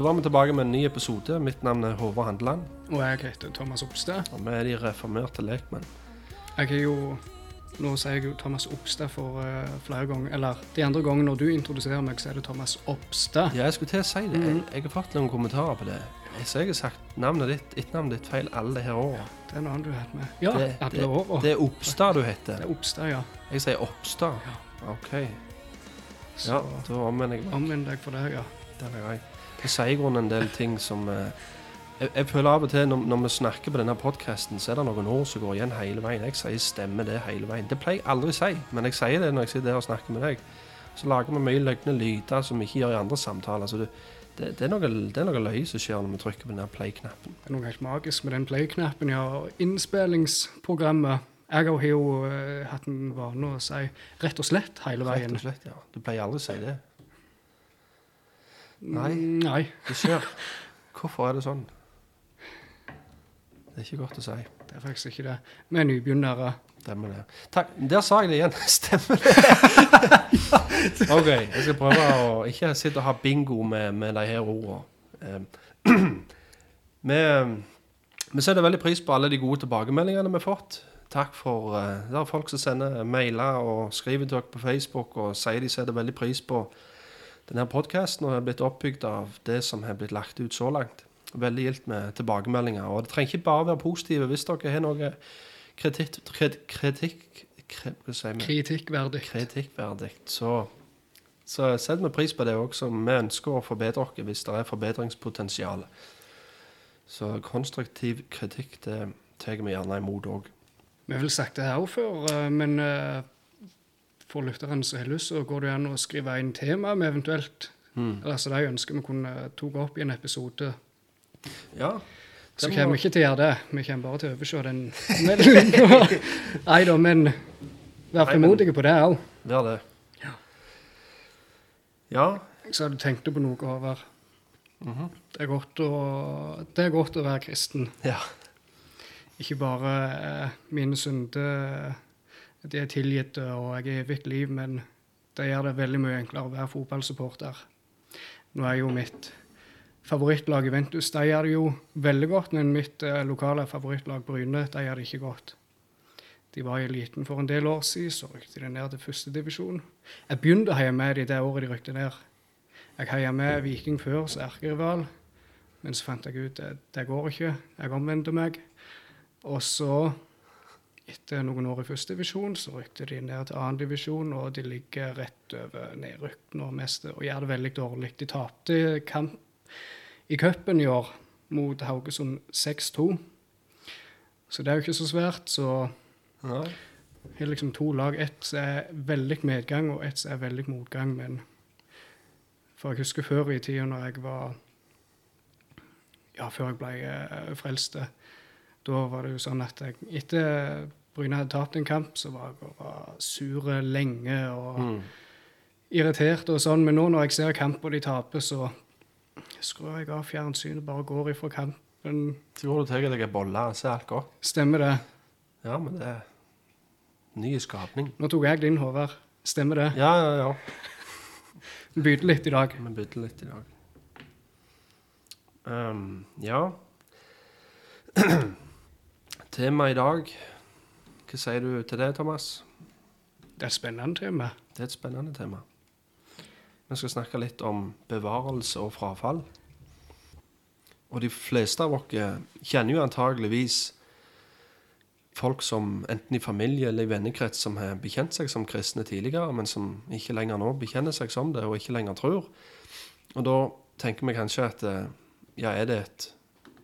Da var vi tilbake med en ny episode. Mitt navn er Håvard Handeland. Og jeg heter Thomas Opstad. Og vi er de reformerte lekmenn. Jeg er jo Nå sier jeg jo Thomas Opstad for uh, flere ganger. Eller de andre gangene når du introduserer meg, så er det Thomas Opstad. Ja, jeg skulle til å si det. Jeg, Mhm. jeg har fått noen kommentarer på det. Jeg, så jeg har sagt navnet ditt, etternavnet ditt feil alle det her Ja, Det er en annen du har hatt med. Ja, Det- alle åra. Det er Oppstad du heter. Det er Opstad, ja. Jeg sier Oppstad. OK. Så Ja, da omvender jeg meg. omvend deg for det, ja. Den er grei. Jeg sier i grunnen en del ting som eh, jeg, jeg føler av og til når, når vi snakker på denne podkasten, så er det noen ord som går igjen hele veien. Jeg sier 'stemmer det' hele veien. Det pleier jeg aldri å si, men jeg sier det når jeg sitter der og snakker med deg. Så lager vi mye løgne lyder som vi ikke gjør i andre samtaler. Så det, det, det, er noe, det er noe løye som skjer når vi trykker på den play-knappen. Det er noe helt magisk med den play-knappen. Ja, innspillingsprogrammet. Jeg har jo eh, hatt en vane å si rett og slett hele veien. Rett og slett, ja. Du pleier aldri å si det. Nei. Mm, Nei. Det skjer. Hvorfor er det sånn? Det er ikke godt å si. Det er faktisk ikke det. Vi er nybegynnere. Stemmer det. Takk. Der sa jeg det igjen. Stemmer det. OK, jeg skal prøve å ikke sitte og ha bingo med, med de her ordene. Vi, vi setter veldig pris på alle de gode tilbakemeldingene vi har fått. Takk for uh, Det er folk som sender mailer og skriver til dere på Facebook og sier de setter veldig pris på denne podkasten er blitt oppbygd av det som har blitt lagt ut så langt. Veldig gildt med tilbakemeldinger. Og det trenger ikke bare være positive. Hvis dere har noe kritikk, kritikk? Kritikkverdig. kritikkverdig, så, så setter vi pris på det også. Vi ønsker å forbedre oss hvis det er forbedringspotensial. Så konstruktiv kritikk det tar vi gjerne imot òg. Vi har vel sagt det her også før, eh, men eh, for lytterne som har lyst, så går det an å skrive inn tema vi eventuelt Mm. eller så de ønsker vi kunne tatt opp i en episode. Ja. Så må- kommer vi ikke til å gjøre det. Vi kommer bare til å overse den meldinga. Nei da, men vær frimodige på det òg. Det er det. Ja. Ja. Så du tenkt på noe, Håvard. Det er godt å, det er godt å være kristen. ja. Ikke bare eh, mine synder de er tilgitt, og jeg er i hvitt liv, men det gjør det veldig mye enklere å være fotballsupporter. Nå er jo mitt favorittlag Juventus de gjør det jo veldig godt, men mitt eh, lokale favorittlag Bryne de gjør det ikke godt. De var i eliten for en del år siden, så rykte de ned til førstedivisjon. Jeg begynte å heie med de det året de rykte ned. Jeg heia med Viking før som erkerival, men så fant jeg ut at det, det går ikke. Jeg omvendte meg. Og så, etter noen år i første divisjon, så rykte de ned til annen divisjon, og de ligger rett over nedrykk nå mest, og gjør det veldig dårlig. De tapte kamp i cupen i år mot Haugesund 6-2. Så det er jo ikke så svært. Så ja. det er liksom to lag. Ett som er veldig medgang, og ett som er veldig motgang. Men for jeg husker før i tida når jeg var Ja, før jeg ble eh, frelst, da var det jo sånn at jeg etter Bryne hadde tapt en kamp, så var jeg bare sur lenge og Mm. irritert og sånn. Men nå når jeg ser kamp og de taper, så skrur jeg av fjernsynet, bare går ifra kampen. Så går du tar deg en bolle, og er alt godt. Stemmer det? Ja, men det er ny skapning. Nå tok jeg din, Håvard. Stemmer det? Ja, ja, ja. Vi bytter litt i dag. Vi bytter litt i dag. Um, ja. Tema i dag. Hva sier du til det, Thomas? Det er et spennende tema. Det er et spennende tema. Vi skal snakke litt om bevarelse og frafall. Og de fleste av oss kjenner jo antageligvis folk som enten i familie eller i vennekrets som har bekjent seg som kristne tidligere, men som ikke lenger nå bekjenner seg som det, og ikke lenger tror. Og da tenker vi kanskje at eh, ja, er det et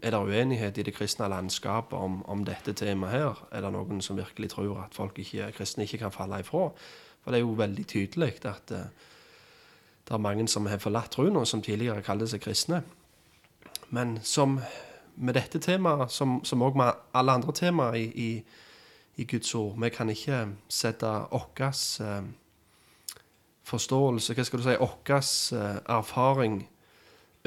er det uenighet i det kristne landskapet om, om dette temaet her? Er det noen som virkelig tror at folk ikke, kristne ikke kan falle ifra? For det er jo veldig tydelig at uh, det er mange som har forlatt troen, og som tidligere kalte seg kristne. Men som med dette temaet, som òg med alle andre temaer i, i, i Guds ord, vi kan ikke sette vår eh, forståelse, hva skal du si, vår eh, erfaring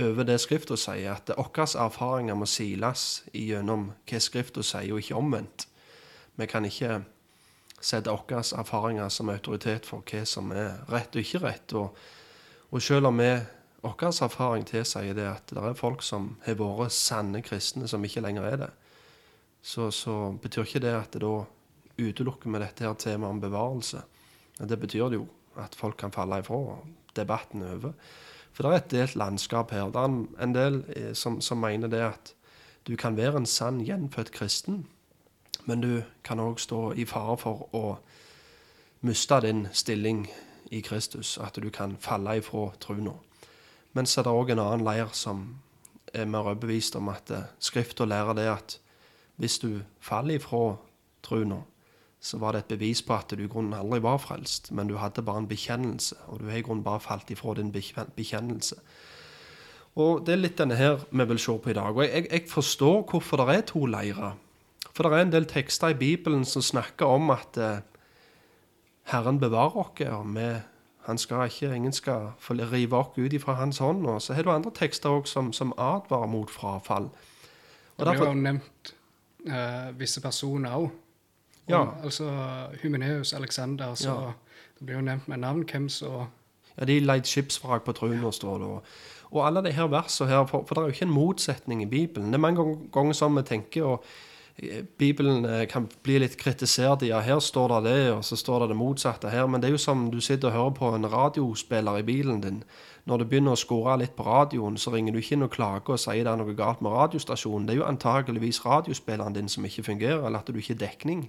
over det Skrifta sier, at våre erfaringer må siles gjennom hva Skrifta sier, og ikke omvendt. Vi kan ikke sette våre erfaringer som autoritet for hva som er rett og ikke rett. Og, og selv om vi vår erfaring tilsier det at det er folk som har vært sanne kristne, som ikke lenger er det. Så, så betyr ikke det at det da utelukker vi dette her temaet om bevarelse. Det betyr det jo at folk kan falle ifra. og Debatten er over. For det er et delt landskap her. Det er en del eh, som, som mener det at du kan være en sann gjenfødt kristen, men du kan òg stå i fare for å miste din stilling i Kristus. At du kan falle ifra trua. Men så er det òg en annen leir som er mer overbevist om at eh, Skrifta lærer det at hvis du faller ifra trua, så var det et bevis på at du i grunnen aldri var frelst, men du hadde bare en bekjennelse, og du har i grunnen bare falt ifra din bekjennelse. Og Det er litt denne her vi vil se på i dag. Og jeg, jeg forstår hvorfor det er to leirer. For det er en del tekster i Bibelen som snakker om at eh, Herren bevarer oss, og vi, han skal ikke, ingen skal rive oss ut ifra hans hånd. Og så har du andre tekster også som, som advarer mot frafall. Og det blir jo nevnt eh, visse personer òg. Ja. Altså Humineus, Alexander. Så ja. det blir jo nevnt med navn hvem som Ja, de leid skipsvrak på Truna, står det. Og, og alle de her versene her, for, for, det er jo ikke en motsetning i Bibelen. Det er mange ganger sånn vi tenker. og eh, Bibelen eh, kan bli litt kritisert. Ja, her står det det, og så står det det motsatte her. Men det er jo som du sitter og hører på en radiospiller i bilen din. Når du begynner å skåre litt på radioen, så ringer du ikke inn og klager og sier det er noe galt med radiostasjonen. Det er jo antageligvis radiospilleren din som ikke fungerer, eller at du ikke har dekning.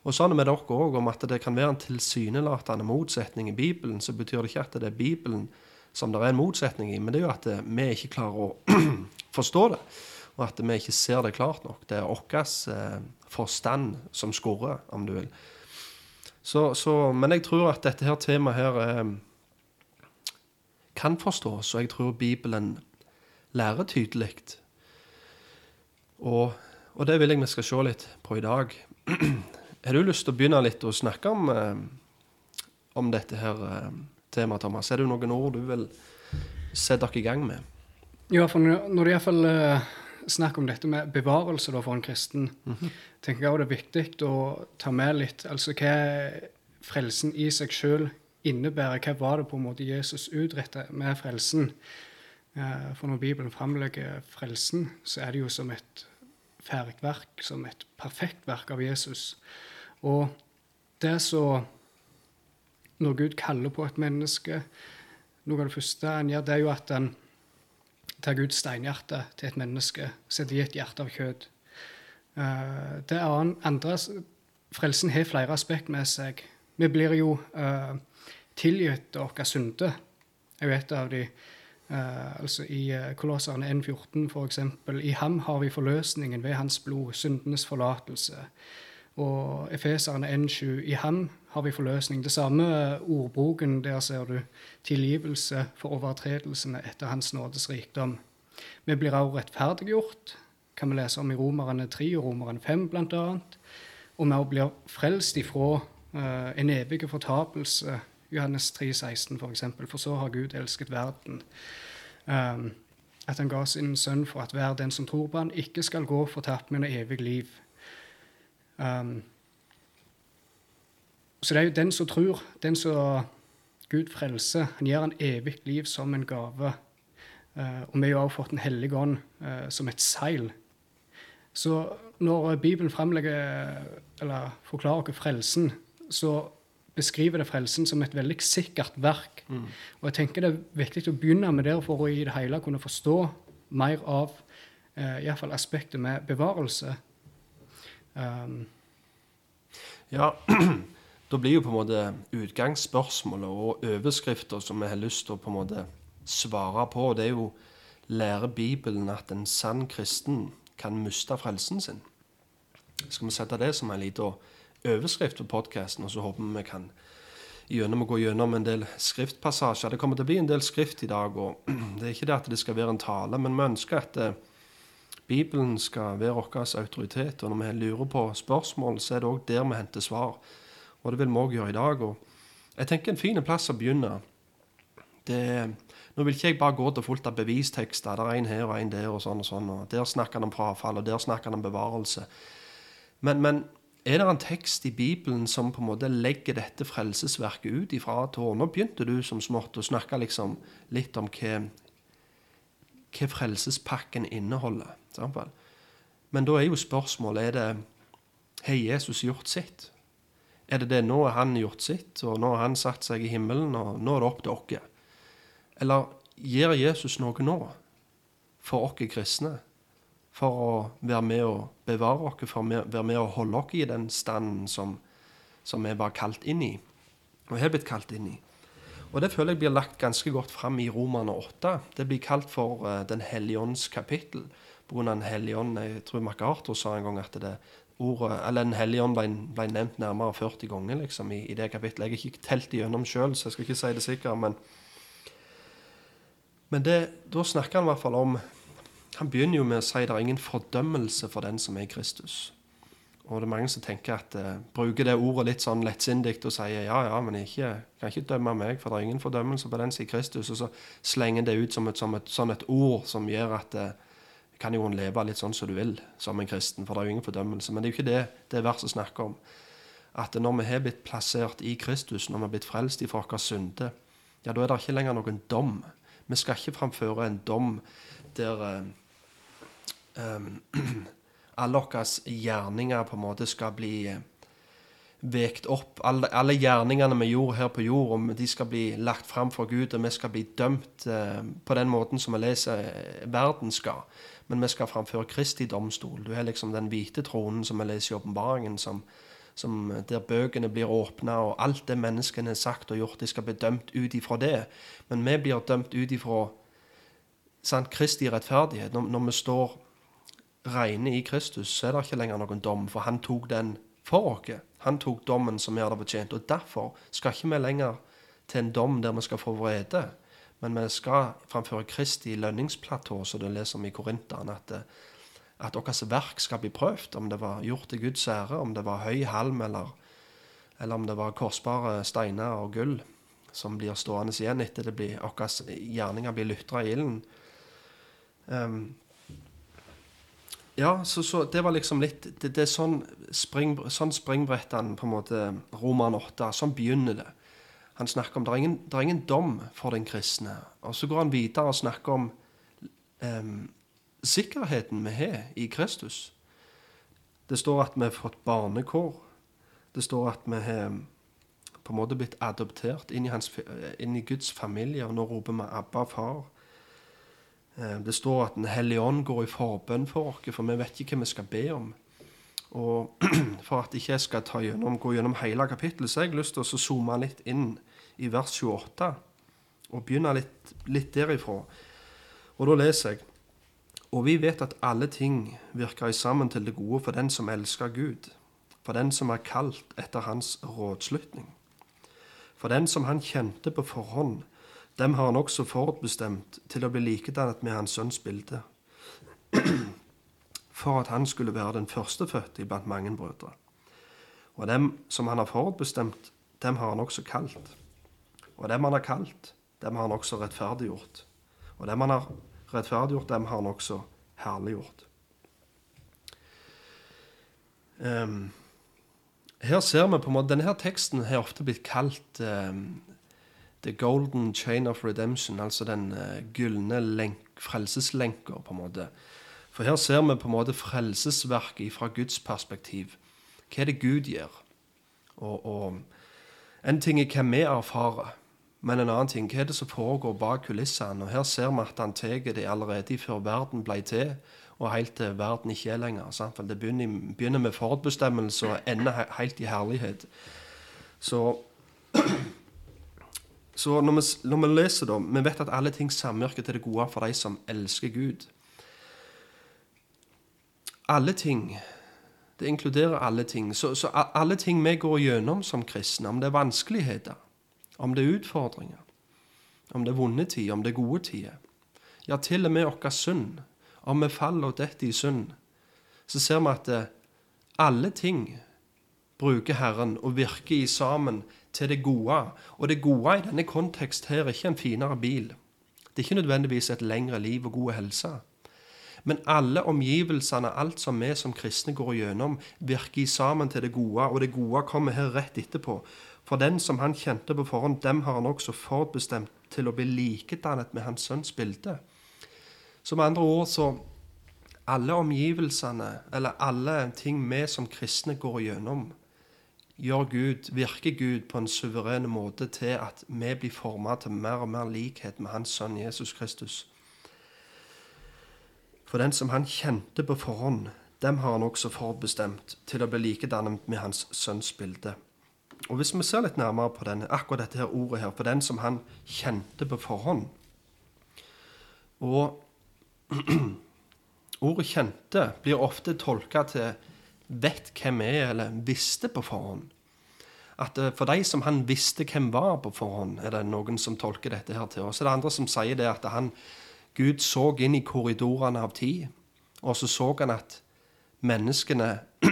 Og sånn er det med dere òg, om at det kan være en tilsynelatende motsetning i Bibelen, så betyr det ikke at det er Bibelen som det er en motsetning i, men det er jo at vi ikke klarer å forstå det. Og at vi ikke ser det klart nok. Det er vår eh, forstand som skurrer, om du vil. Så, så, men jeg tror at dette her temaet her eh, kan forstås, og jeg tror Bibelen lærer tydelig. Og, og det vil jeg vi skal se litt på i dag. Har du lyst til å begynne litt å snakke om, eh, om dette her eh, temaet, Thomas? Er det noen ord du vil sette dere i gang med? Ja, for når det iallfall uh, snakk om dette med bevarelse da, for en kristen, mm -hmm. tenker jeg også det er viktig å ta med litt altså hva frelsen i seg sjøl innebærer. Hva var det på en måte Jesus utrettet med frelsen? Uh, for når Bibelen framlegger frelsen, så er det jo som et ferdig verk, som et perfekt verk av Jesus. Og det så Når Gud kaller på et menneske Noe av det første han gjør, det er jo at han tar Guds steinhjerte til et menneske, setter i et hjerte av kjøtt. Uh, det andre, Frelsen har flere aspekt med seg. Vi blir jo uh, tilgitt våre synder. er jo et av de Uh, altså I uh, Kolosserne 1,14 f.eks. I ham har vi forløsningen ved hans blod, syndenes forlatelse. Og Efeserne 1,7. I ham har vi forløsning. Det samme ordboken, der ser du tilgivelse for overtredelsene etter Hans nådes rikdom. Vi blir også rettferdiggjort, kan vi lese om i Romerne 3 og Romerne 5 bl.a. Og vi blir frelst ifra en evig fortapelse Johannes 3, 16 for eksempel. For så har Gud elsket verden. Um, at han ga sin sønn for at hver den som tror på han ikke skal gå fortapt, men noe evig liv. Um, så det er jo den som tror, den som Gud frelser, han gir han evig liv som en gave. Uh, og vi har jo også fått Den hellige ånd uh, som et seil. Så når Bibelen fremlegger, eller forklarer oss frelsen, så beskriver det frelsen som et veldig sikkert verk. Mm. Og jeg tenker det er viktig å begynne med det for å i det hele kunne forstå mer av eh, iallfall aspektet med bevarelse. Um. ja, da blir jo på en måte utgangsspørsmålet og overskrifta som vi har lyst til å på en måte svare på, det er jo lærer Bibelen at en sann kristen kan miste frelsen sin? Skal vi sette det som en liten overskrift på podkasten, og så håper vi vi kan gjennom å gå gjennom en del skriftpassasjer. Det kommer til å bli en del skrift i dag, og det er ikke det at det skal være en tale, men vi ønsker at eh, Bibelen skal være vår autoritet. Og når vi lurer på spørsmål, så er det òg der vi henter svar. Og det vil vi òg gjøre i dag. Og jeg tenker en fin plass å begynne. Det, nå vil ikke jeg bare gå til fullt av bevistekster. Det er en her og en der, og sånn og sånn. og Der snakker han om frafall, og der snakker han om bevarelse. Men, men er det en tekst i Bibelen som på en måte legger dette frelsesverket ut ifra tårnet? Nå begynte du som smått å snakke liksom litt om hva, hva frelsespakken inneholder. Samtidig. Men da er jo spørsmålet er det, Har Jesus gjort sitt? Er det det nå har han gjort sitt, og nå har han satt seg i himmelen, og nå er det opp til oss? Eller gjør Jesus noe nå for oss kristne? For å være med å bevare oss, for å være med å holde oss i den standen som, som vi var kalt inn i, og har blitt kalt inn i. Og det føler jeg blir lagt ganske godt fram i Romerne 8. Det blir kalt for uh, Den hellige ånds kapittel. På grunn av Den hellige ånd Jeg tror MacArthur sa en gang at det ordet, eller Den hellige ånd ble, ble, nevnt nærmere 40 ganger liksom, i, i det kapittelet. Jeg har ikke telt igjennom sjøl, så jeg skal ikke si det sikkert. Men, men det, da snakker han i hvert fall om Han begynner jo med å si at det er ingen fordømmelse for den som er Kristus. Og det er mange som tenker at uh, bruker det ordet litt sånn lettsindig og sier ja, ja, men jeg ikke, kan ikke dømme meg, for det er ingen fordømmelse på den som er Kristus. Og så slenger det ut som et, som et, sånn et ord som gjør at uh, kan jo leve litt sånn som du vil som en kristen, for det er jo ingen fordømmelse. Men det er jo ikke det det verset snakker om. At når vi har blitt plassert i Kristus, når vi har blitt frelst ifra våre synder, ja, da er det ikke lenger noen dom. Vi skal ikke framføre en dom der um, alle våre gjerninger på en måte skal bli uh, vekt opp. Alle, alle, gjerningene vi gjorde her på jord, om de skal bli lagt fram for Gud, og vi skal bli dømt uh, på den måten som vi leser verden skal men vi skal framføre Kristi domstol. Du har liksom den hvite tronen som vi leser i åpenbaringen, der bøkene blir åpna, og alt det menneskene har sagt og gjort, de skal bli dømt ut ifra det. Men vi blir dømt ut ifra Kristi rettferdighet. Når, når vi står rene i Kristus, så er det ikke lenger noen dom, for han tok den for oss. Han tok dommen som vi hadde fortjent. Og derfor skal ikke vi lenger til en dom der vi skal få vrede. Men vi skal framføre Kristi lønningsplatå, som det leser vi i Korinteren, at, eh, at deres verk skal bli prøvd. Om det var gjort til Guds ære, om det var høy halm, eller, eller om det var korsbare steiner og gull som blir stående igjen etter det blir, deres gjerninger blir lytra i ilden. Um, ja, så, så, det var liksom litt Det, det er sånn, spring, sånn springbrettene på en måte Roman 8. Sånn begynner det. Han snakker om det er, ingen, er ingen dom for den kristne. Og så går han videre og snakker om um, sikkerheten vi har i Kristus. Det står at vi har fått barnekår. Det står at vi har på en måte blitt adoptert inn i, hans, inn i Guds familie, og nå roper vi 'Abba, far'. Det står at Den hellige ånd går i forbønn for oss, for vi vet ikke hva vi skal be om. Og For at ikke jeg skal gjennom, gå gjennom hele kapittelet, så har jeg lyst til å zoome litt inn i vers 28, og begynne litt, litt derifra. Og da leser jeg Og vi vet at alle ting virker sammen til det gode for den som elsker Gud, for den som er kalt etter hans rådslutning. For den som han kjente på forhånd, dem har han også forutbestemt til å bli likedannet med hans sønns bilde, for at han skulle være den førstefødte blant mange brødre. Og dem som han har forutbestemt, dem har han også kalt. Og dem han har kalt, dem har han også rettferdiggjort. Og dem han har rettferdiggjort, dem har han også herliggjort. Um, her ser vi på en måte, Denne teksten har ofte blitt kalt um, The Golden Chain of Redemption, altså den uh, gylne frelseslenka, på en måte. For her ser vi på en måte frelsesverket fra Guds perspektiv. Hva er det Gud gjør? Og, og en ting er hva vi erfarer, men en annen ting, hva er det som foregår bak kulissene? Og Her ser vi at han tar det allerede før verden ble til, og helt til verden ikke er lenger. Sant? For Det begynner, begynner med forutbestemmelse og ender helt i herlighet. Så, så når, vi, når, vi, leser da, Vi vet at alle ting samvirker til det gode for de som elsker Gud. Alle ting. Det inkluderer alle ting. Så, så alle ting vi går gjennom som kristne, om det er vanskeligheter om det er utfordringer, om det er vonde tider, om det er gode tider. Ja, til og med vår synd. Om vi faller og detter i synd, så ser vi at eh, alle ting bruker Herren og virker i sammen til det gode. Og det gode i denne kontekst her er ikke en finere bil. Det er ikke nødvendigvis et lengre liv og god helse. Men alle omgivelsene, alt som vi som kristne går gjennom, virker sammen til det gode, og det gode kommer her rett etterpå. For den som han kjente på forhånd, dem har han også forutbestemt til å bli likedannet med hans sønns bilde. Så med andre ord så Alle omgivelsene, eller alle ting vi som kristne går igjennom, gjør Gud, virker Gud på en suveren måte til at vi blir formet til mer og mer likhet med Hans Sønn Jesus Kristus. For den som han kjente på forhånd, dem har han også forbestemt til å bli likedannet med Hans Sønns bilde. Og Hvis vi ser litt nærmere på denne, akkurat dette her ordet her, for den som han kjente på forhånd Og ordet 'kjente' blir ofte tolka til 'vet hvem er', eller 'visste på forhånd'. At eh, For de som han visste hvem var på forhånd, er det noen som tolker dette her til. Og så er det andre som sier det at han, Gud så inn i korridorene av tid, og så så han at menneskene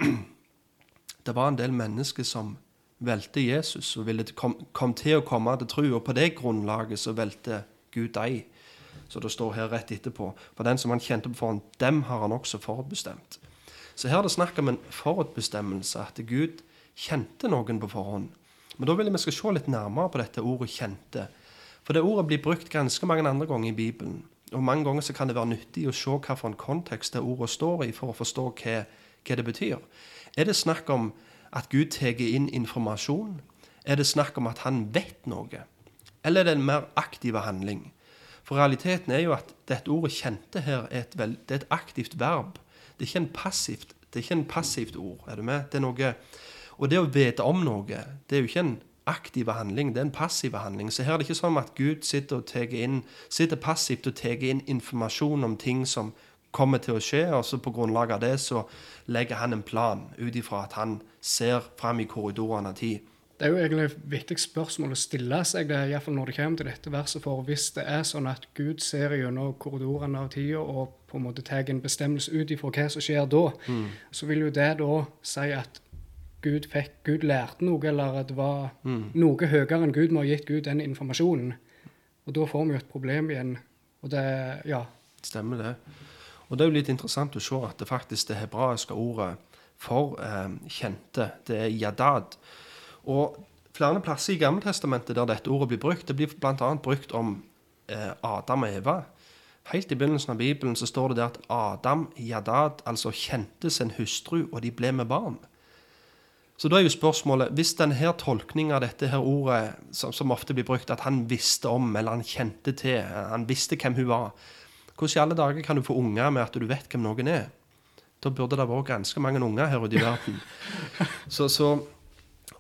Det var en del mennesker som velte Jesus og ville kom, kom til å komme til tro. Og på det grunnlaget så velte Gud deg. Så det står her rett etterpå. For den som han kjente på forhånd, dem har han også forutbestemt. Så her er det snakk om en forutbestemmelse, at Gud kjente noen på forhånd. Men da vil jeg vi skal se litt nærmere på dette ordet 'kjente'. For det ordet blir brukt ganske mange andre ganger i Bibelen. Og mange ganger så kan det være nyttig å se hvilken kontekst det ordet står i, for å forstå hva, hva det betyr. Er det snakk om at Gud tar inn informasjon? Er det snakk om at han vet noe? Eller er det en mer aktiv handling? For realiteten er jo at dette ordet 'kjente' her er et, vel, det er et aktivt verb. Det er ikke en passivt, det er ikke en passivt ord. er du med? Det er noe, Og det å vite om noe, det er jo ikke en aktiv handling, det er en passiv handling. Så her er det ikke sånn at Gud sitter, og inn, sitter passivt og tar inn informasjon om ting som kommer til å skje, og så på grunnlag av det så legger han en plan ut ifra at han ser fram i korridorene av tid. Det er jo egentlig et viktig spørsmål å stille seg, det, iallfall når det kommer til dette verset. For hvis det er sånn at Gud ser gjennom korridorene av tida og på en måte tar en bestemmelse ut ifra hva som skjer da, mm. så vil jo det da si at Gud, fikk, Gud lærte noe, eller at det var mm. noe høyere enn Gud må ha gitt Gud den informasjonen. Og da får vi jo et problem igjen. Og det Ja. Stemmer det. Og det er jo litt interessant å se at det faktisk det hebraiske ordet for eh, kjente, det er yadad. Og flere plasser i Gammeltestamentet der dette ordet blir brukt, det blir bl.a. brukt om eh, Adam og Eva. Helt i begynnelsen av Bibelen så står det der at Adam, yadad, altså kjente sin hustru, og de ble med barn. Så da er jo spørsmålet Hvis denne tolkninga av dette her ordet, som, som, ofte blir brukt, at han visste om, eller han kjente til, han visste hvem hun var hvordan i alle dager kan du få unger med at du vet hvem noen er? Da burde det vært ganske mange unger her ute i verden. Så, så,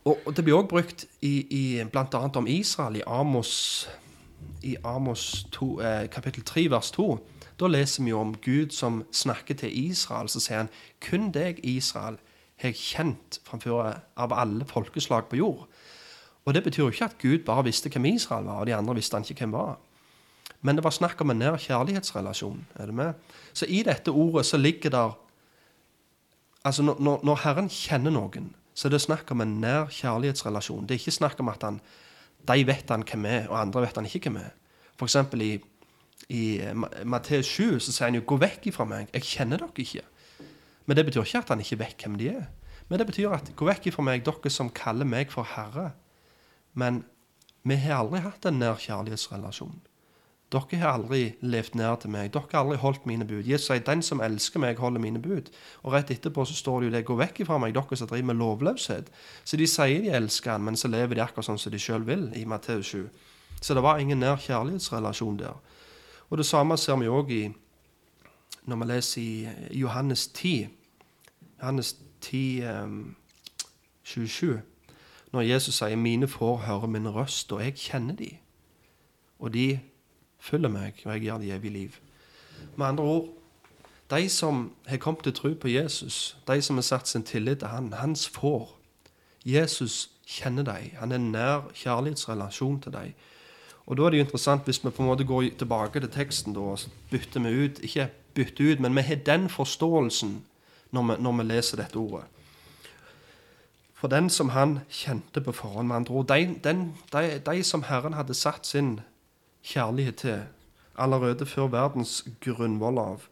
og, og, det blir òg brukt i, i bl.a. om Israel i Amos, i Amos 2, eh, kapittel 3, vers 2. Da leser vi jo om Gud som snakker til Israel. Så sier han kun deg, Israel, har jeg kjent framfor av alle folkeslag på jord. Og Det betyr jo ikke at Gud bare visste hvem Israel var, og de andre visste han ikke hvem var. Men det var snakk om en nær kjærlighetsrelasjon. er det med? Så i dette ordet så ligger der Altså når, når Herren kjenner noen, så er det snakk om en nær kjærlighetsrelasjon. Det er ikke snakk om at han, de vet han hvem er, og andre vet han ikke hvem er. F.eks. i, i Matteus 7 så sier han jo 'gå vekk ifra meg, jeg kjenner dere ikke'. Men det betyr ikke at han ikke vet hvem de er. Men det betyr at 'gå vekk ifra meg, dere som kaller meg for Herre'. Men vi har aldri hatt en nær kjærlighetsrelasjon. Dere har aldri levd nær til meg. Dere har aldri holdt mine bud. Jesus sier, 'Den som elsker meg, holder mine bud'. Og rett etterpå så står det jo det 'Gå vekk ifra meg, dere som driver med lovløshet'. Så de sier de elsker han, men så lever de akkurat sånn som de sjøl vil, i Matteus 7. Så det var ingen nær kjærlighetsrelasjon der. Og det samme ser vi òg i når vi leser i Johannes 10. Johannes 10, um, 27. Når Jesus sier 'Mine får høre min røst, og jeg kjenner de'. Og de følger meg, og jeg gir i evig liv. Med andre ord, de som har kommet til tro på Jesus, de som har satt sin tillit til han, hans får. Jesus kjenner dem. Han er nær kjærlighetsrelasjon til dem. Og Da er det jo interessant hvis vi på en måte går tilbake til teksten da, og bytter vi ut Ikke bytter ut, men vi har den forståelsen når vi, når vi leser dette ordet. For den som han kjente på forhånd, med andre ord, de, de, de, de som Herren hadde satt sin kjærlighet til allerede før verdens grunnvoll av.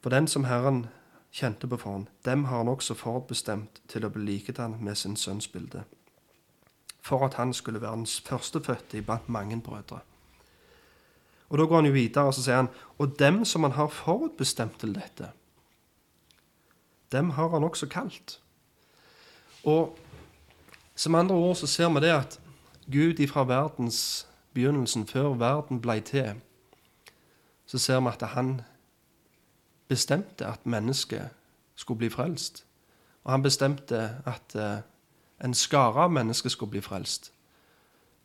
For den som Herren kjente på forhånd, dem har han også forutbestemt til å bli likedannet med sin sønns bilde, for at han skulle være den førstefødte iblant mange brødre. Og Da går han jo videre og så sier han, og dem som han har forutbestemt til dette, dem har han også kalt. Og som andre ord så ser vi det at Gud ifra verdens begynnelsen, før verden blei til, så ser vi at han bestemte at mennesket skulle bli frelst. Og han bestemte at uh, en skare av mennesker skulle bli frelst.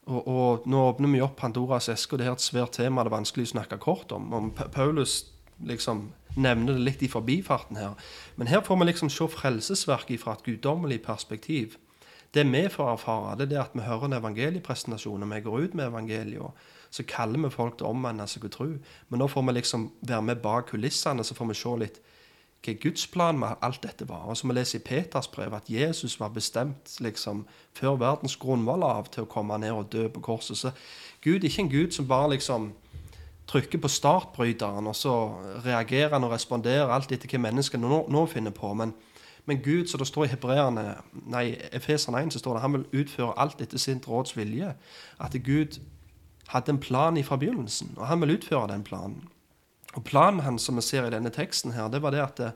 Og, og, nå åpner vi opp Pandoras eske, og det er et svært tema det er vanskelig å snakke kort om. om Paulus liksom nevner det litt i forbifarten her. Men her får vi liksom se frelsesverket fra et guddommelig perspektiv. Det vi får erfare, det er det at vi hører en evangeliepresentasjon, og vi går ut med evangeliet. Så kaller vi folk til å omvende seg og tro. Men nå får vi liksom være med bak kulissene, så får vi se litt hva Guds plan med alt dette var. Og så vi leser i Peters brev at Jesus var bestemt liksom før verdens grunnvoll av til å komme ned og dø på korset. Så Gud er ikke en Gud som bare liksom trykker på startbryteren, og så reagerer han og responderer alt etter hva menneskene nå, nå finner på. Men, men, Gud, så det står i Hebreerne, nei, Efeseren 1, så står det han vil utføre alt etter sitt råds vilje. At Gud hadde en plan fra begynnelsen, og han vil utføre den planen. Og Planen hans som vi ser i denne teksten, her, det var det at det,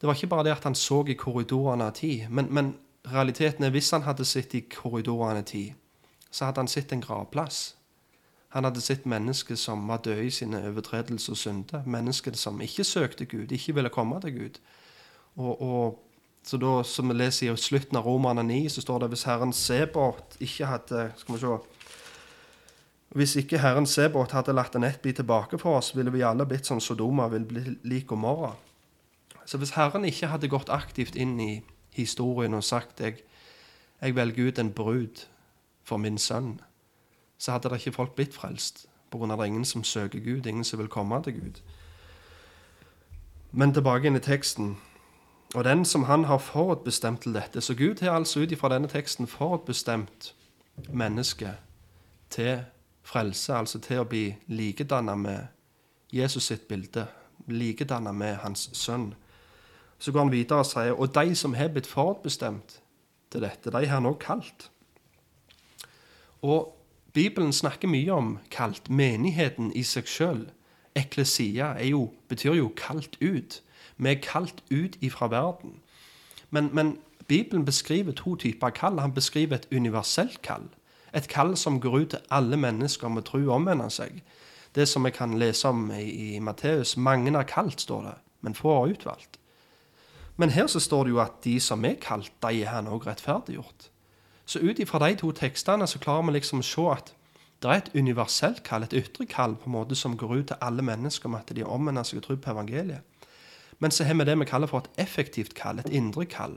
det var ikke bare det at han så i korridorene av tid, men, men realiteten er hvis han hadde sett i korridorene av tid, så hadde han sett en gravplass. Han hadde sett mennesker som var døde i sine overtredelser og synder. Mennesker som ikke søkte Gud, ikke ville komme til Gud. Og, og så da, Som vi leser i slutten av Romerne 9, så står det hvis Herren Sebot ikke hadde skal vi se, hvis ikke Herren Sebot hadde latt en ett bli tilbake for oss, ville vi alle blitt som Sodoma vil bli lik Gomorra. Så hvis Herren ikke hadde gått aktivt inn i historien og sagt jeg, jeg velger ut en brud for min sønn, så hadde det ikke folk blitt frelst. På grunn av det er ingen som søker Gud, ingen som vil komme til Gud. Men tilbake inn i teksten. Og den som han har forutbestemt til dette. Så Gud har altså ut ifra denne teksten forutbestemt mennesket til frelse, altså til å bli likedanna med Jesus sitt bilde, likedanna med hans sønn. Så går han videre og sier og de som har blitt forutbestemt til dette, de har han òg kalt. Og Bibelen snakker mye om kalt. Menigheten i seg sjøl, eklesia, jo, betyr jo kalt ut. Vi er kalt ut ifra verden. Men, men Bibelen beskriver to typer kall. Han beskriver et universelt kall. Et kall som går ut til alle mennesker med tro omvender seg. Det som vi kan lese om i, i Matteus. Mange er kalt, står det, men få er utvalgt. Men her så står det jo at de som er kalt, de er han òg rettferdiggjort. Så ut ifra de to tekstene så klarer vi liksom å se at det er et universelt kall, et ytre kall på en måte som går ut til alle mennesker om at de omvender seg og tror på evangeliet. Men så har vi det vi kaller for et effektivt kall, et indre kall,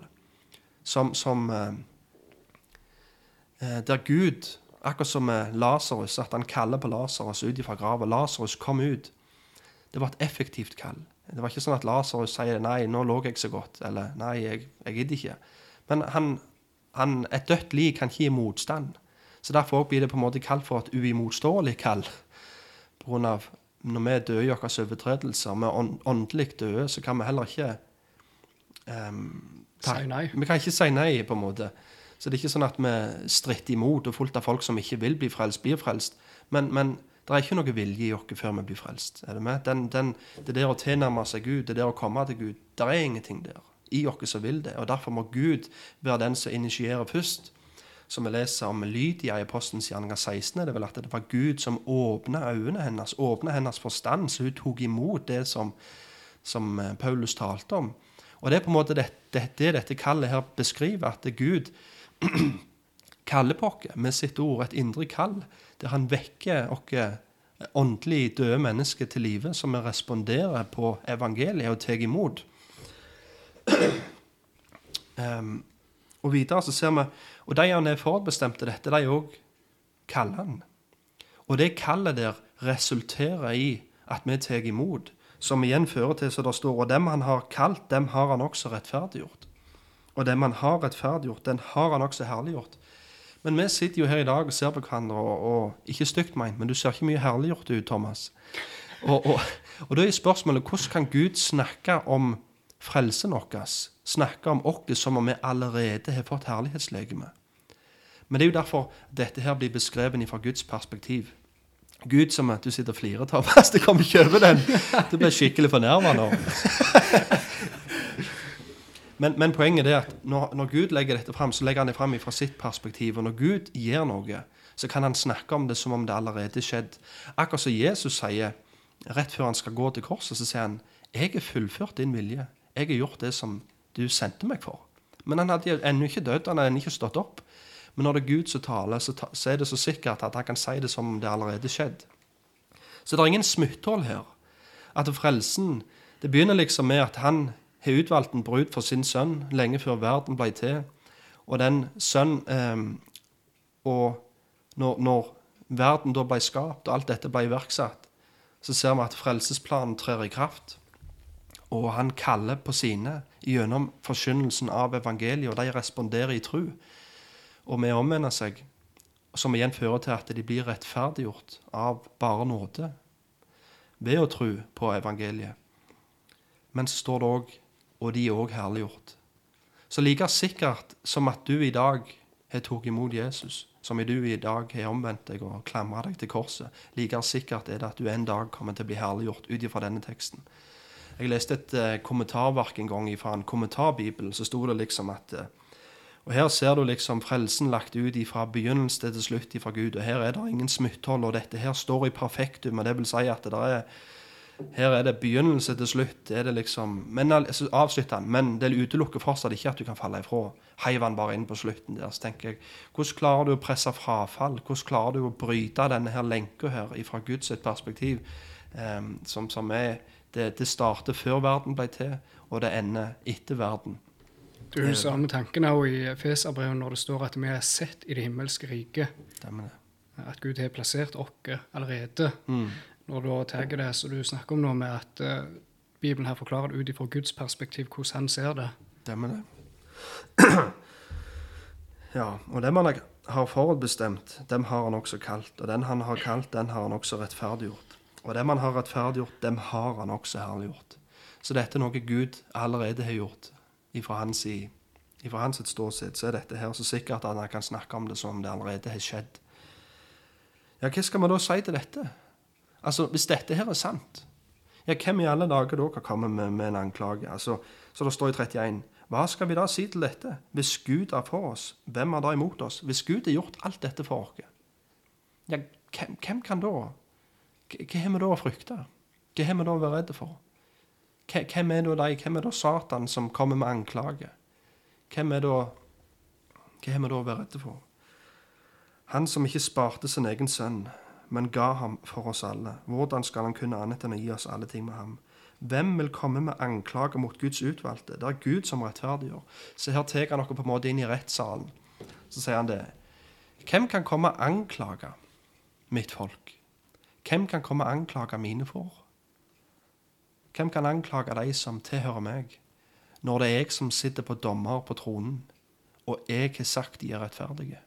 som, som eh, Eh, der Gud, akkurat som med Lasarus, at han kaller på Lasarus ut fra grava. Lasarus, kom ut. Det var et effektivt kall. Det var ikke sånn at Lasarus sier 'nei, nå lå jeg så godt', eller 'nei, jeg, jeg gidder ikke'. Men han, han, et dødt lik kan ikke gi motstand. Så Derfor blir det på en måte kalt for et uimotståelig kall. På grunn av når vi er døde i våre overtredelser, vi er åndelig døde, så kan vi heller ikke um, Si nei. Vi kan ikke si nei, på en måte. Så det er ikke sånn at vi stritter imot og fullt av folk som ikke vil bli frelst, blir frelst. Men, men det er ikke noe vilje i oss før vi blir frelst. Er det med? Den, den, det der å tilnærme seg Gud, det der å komme til Gud, det er ingenting der i oss som vil det. Og Derfor må Gud være den som initierer først. Som vi leser om Lydia i Apostens gjerninger 16, er det vel at det var Gud som åpna øynene hennes, åpna hennes forstand, så hun tok imot det som, som eh, Paulus talte om. Og det er på en måte det, det, det dette kallet her beskriver, at Gud kaller på oss med sitt ord, et indre kall, der han vekker oss åndelig døde mennesker til live, som vi responderer på evangeliet og tar imot. Um, og videre så ser vi Og de han er til dette, de òg kaller han. Og det kallet der resulterer i at vi tar imot, som igjen fører til, så det står, og dem han har kalt, dem har han også rettferdiggjort. Og dem han har rettferdiggjort, den har han også herliggjort. Men vi sitter jo her i dag og ser på hverandre, og, og ikke stygt meint, men du ser ikke mye herliggjort ut, Thomas. Og, og, og da er spørsmålet hvordan kan Gud snakke om frelsen vår? Snakke om oss som om vi allerede har fått herlighetslegeme? Men det er jo derfor dette her blir beskrevet fra Guds perspektiv. Gud som at du sitter og flirer, Thomas. Du kommer ikke over den. Du ble skikkelig fornærma nå. Men, men, poenget er at når, når, Gud legger dette fram, så legger han det fram fra sitt perspektiv. Og når Gud gjør noe, så kan han snakke om det som om det allerede er skjedd. Akkurat som Jesus sier rett før han skal gå til korset, så sier han jeg er fullført din vilje. Jeg har gjort det som du sendte meg for. Men han hadde ennå ikke dødd, han hadde ennå ikke stått opp. Men når det er Gud som taler, så, ta, så, er det så sikkert at han kan si det som om det allerede skjedd. Så det er ingen smutthull her. At frelsen Det begynner liksom med at han har utvalgt en brud for sin sønn lenge før verden ble til. Og den sønn eh, Og når, når, verden da ble skapt, og alt dette ble iverksatt, så ser vi at frelsesplanen trer i kraft. Og han kaller på sine gjennom forkynnelsen av evangeliet, og de responderer i tru og med omvender seg, som igjen fører til at de blir rettferdiggjort av bare nåde ved å tro på evangeliet. Men så står det òg og de er òg herliggjort. Så like sikkert som at du i dag har tatt imot Jesus, som du i dag har omvendt deg og klamra deg til korset, like sikkert er det at du en dag kommer til å bli herliggjort ut ifra denne teksten. Jeg leste et uh, kommentarverk en gang fra en kommentarbibel. Så sto det liksom at uh, og Her ser du liksom frelsen lagt ut fra begynnelse til slutt fra Gud. og Her er det ingen smutthold, og dette her står i perfektum. og det vil si at det er her er det begynnelse til slutt. er det liksom, men avslutter han, men det utelukker fortsatt ikke at du kan falle ifra. Heiv han bare inn på slutten der. Så tenker jeg, Hvordan klarer du å presse frafall? Hvordan klarer du å bryte denne her lenka her fra Guds perspektiv, um, som, som, er det, det starter før verden ble til, og det ender etter verden. Du har samme tanken også i Feserbrevet når det står at vi er sett i det himmelske riket. At Gud har plassert oss allerede. Mm. Når du tar det som du snakker om nå, med at uh, Bibelen her forklarer det ut ifra Guds perspektiv, hvordan han ser det. Stemmer det. ja, og det man har forutbestemt, dem har han også kalt. Og den han har kalt, den har han også rettferdiggjort. Og det man har rettferdiggjort, dem har han også herliggjort. Så dette er noe Gud allerede har gjort ifra hans, ifra hans ståsted, så er dette her så sikkert at han kan snakke om det som om det allerede har skjedd. Ja, hva skal vi da si til dette? Altså, Hvis dette her er sant, ja, hvem i alle dager da kan komme med, med en anklage? Altså, Så det står i 31. Hva skal vi da si til dette? Hvis Gud er for oss, hvem er da imot oss? Hvis Gud har gjort alt dette for oss, ja, hvem, hvem kan da Hva har vi da å frykte? Hva har vi da å være redde for? Hvem er da de? Hvem er da Satan som kommer med anklage? Hvem er da Hva har vi da å være redde for? Han som ikke sparte sin egen sønn, men ga ham for oss alle. Hvordan skal han kunne annet enn å gi oss alle ting med ham? Hvem vil komme med anklager mot Guds utvalgte? Det er Gud som rettferdiggjør. Så her tar han noe på en måte inn i rettssalen. Så sier han det. Hvem kan komme og anklage mitt folk? Hvem kan komme og anklage mine for? Hvem kan anklage de som tilhører meg, når det er jeg som sitter på dommer på tronen, og jeg har sagt de er rettferdige?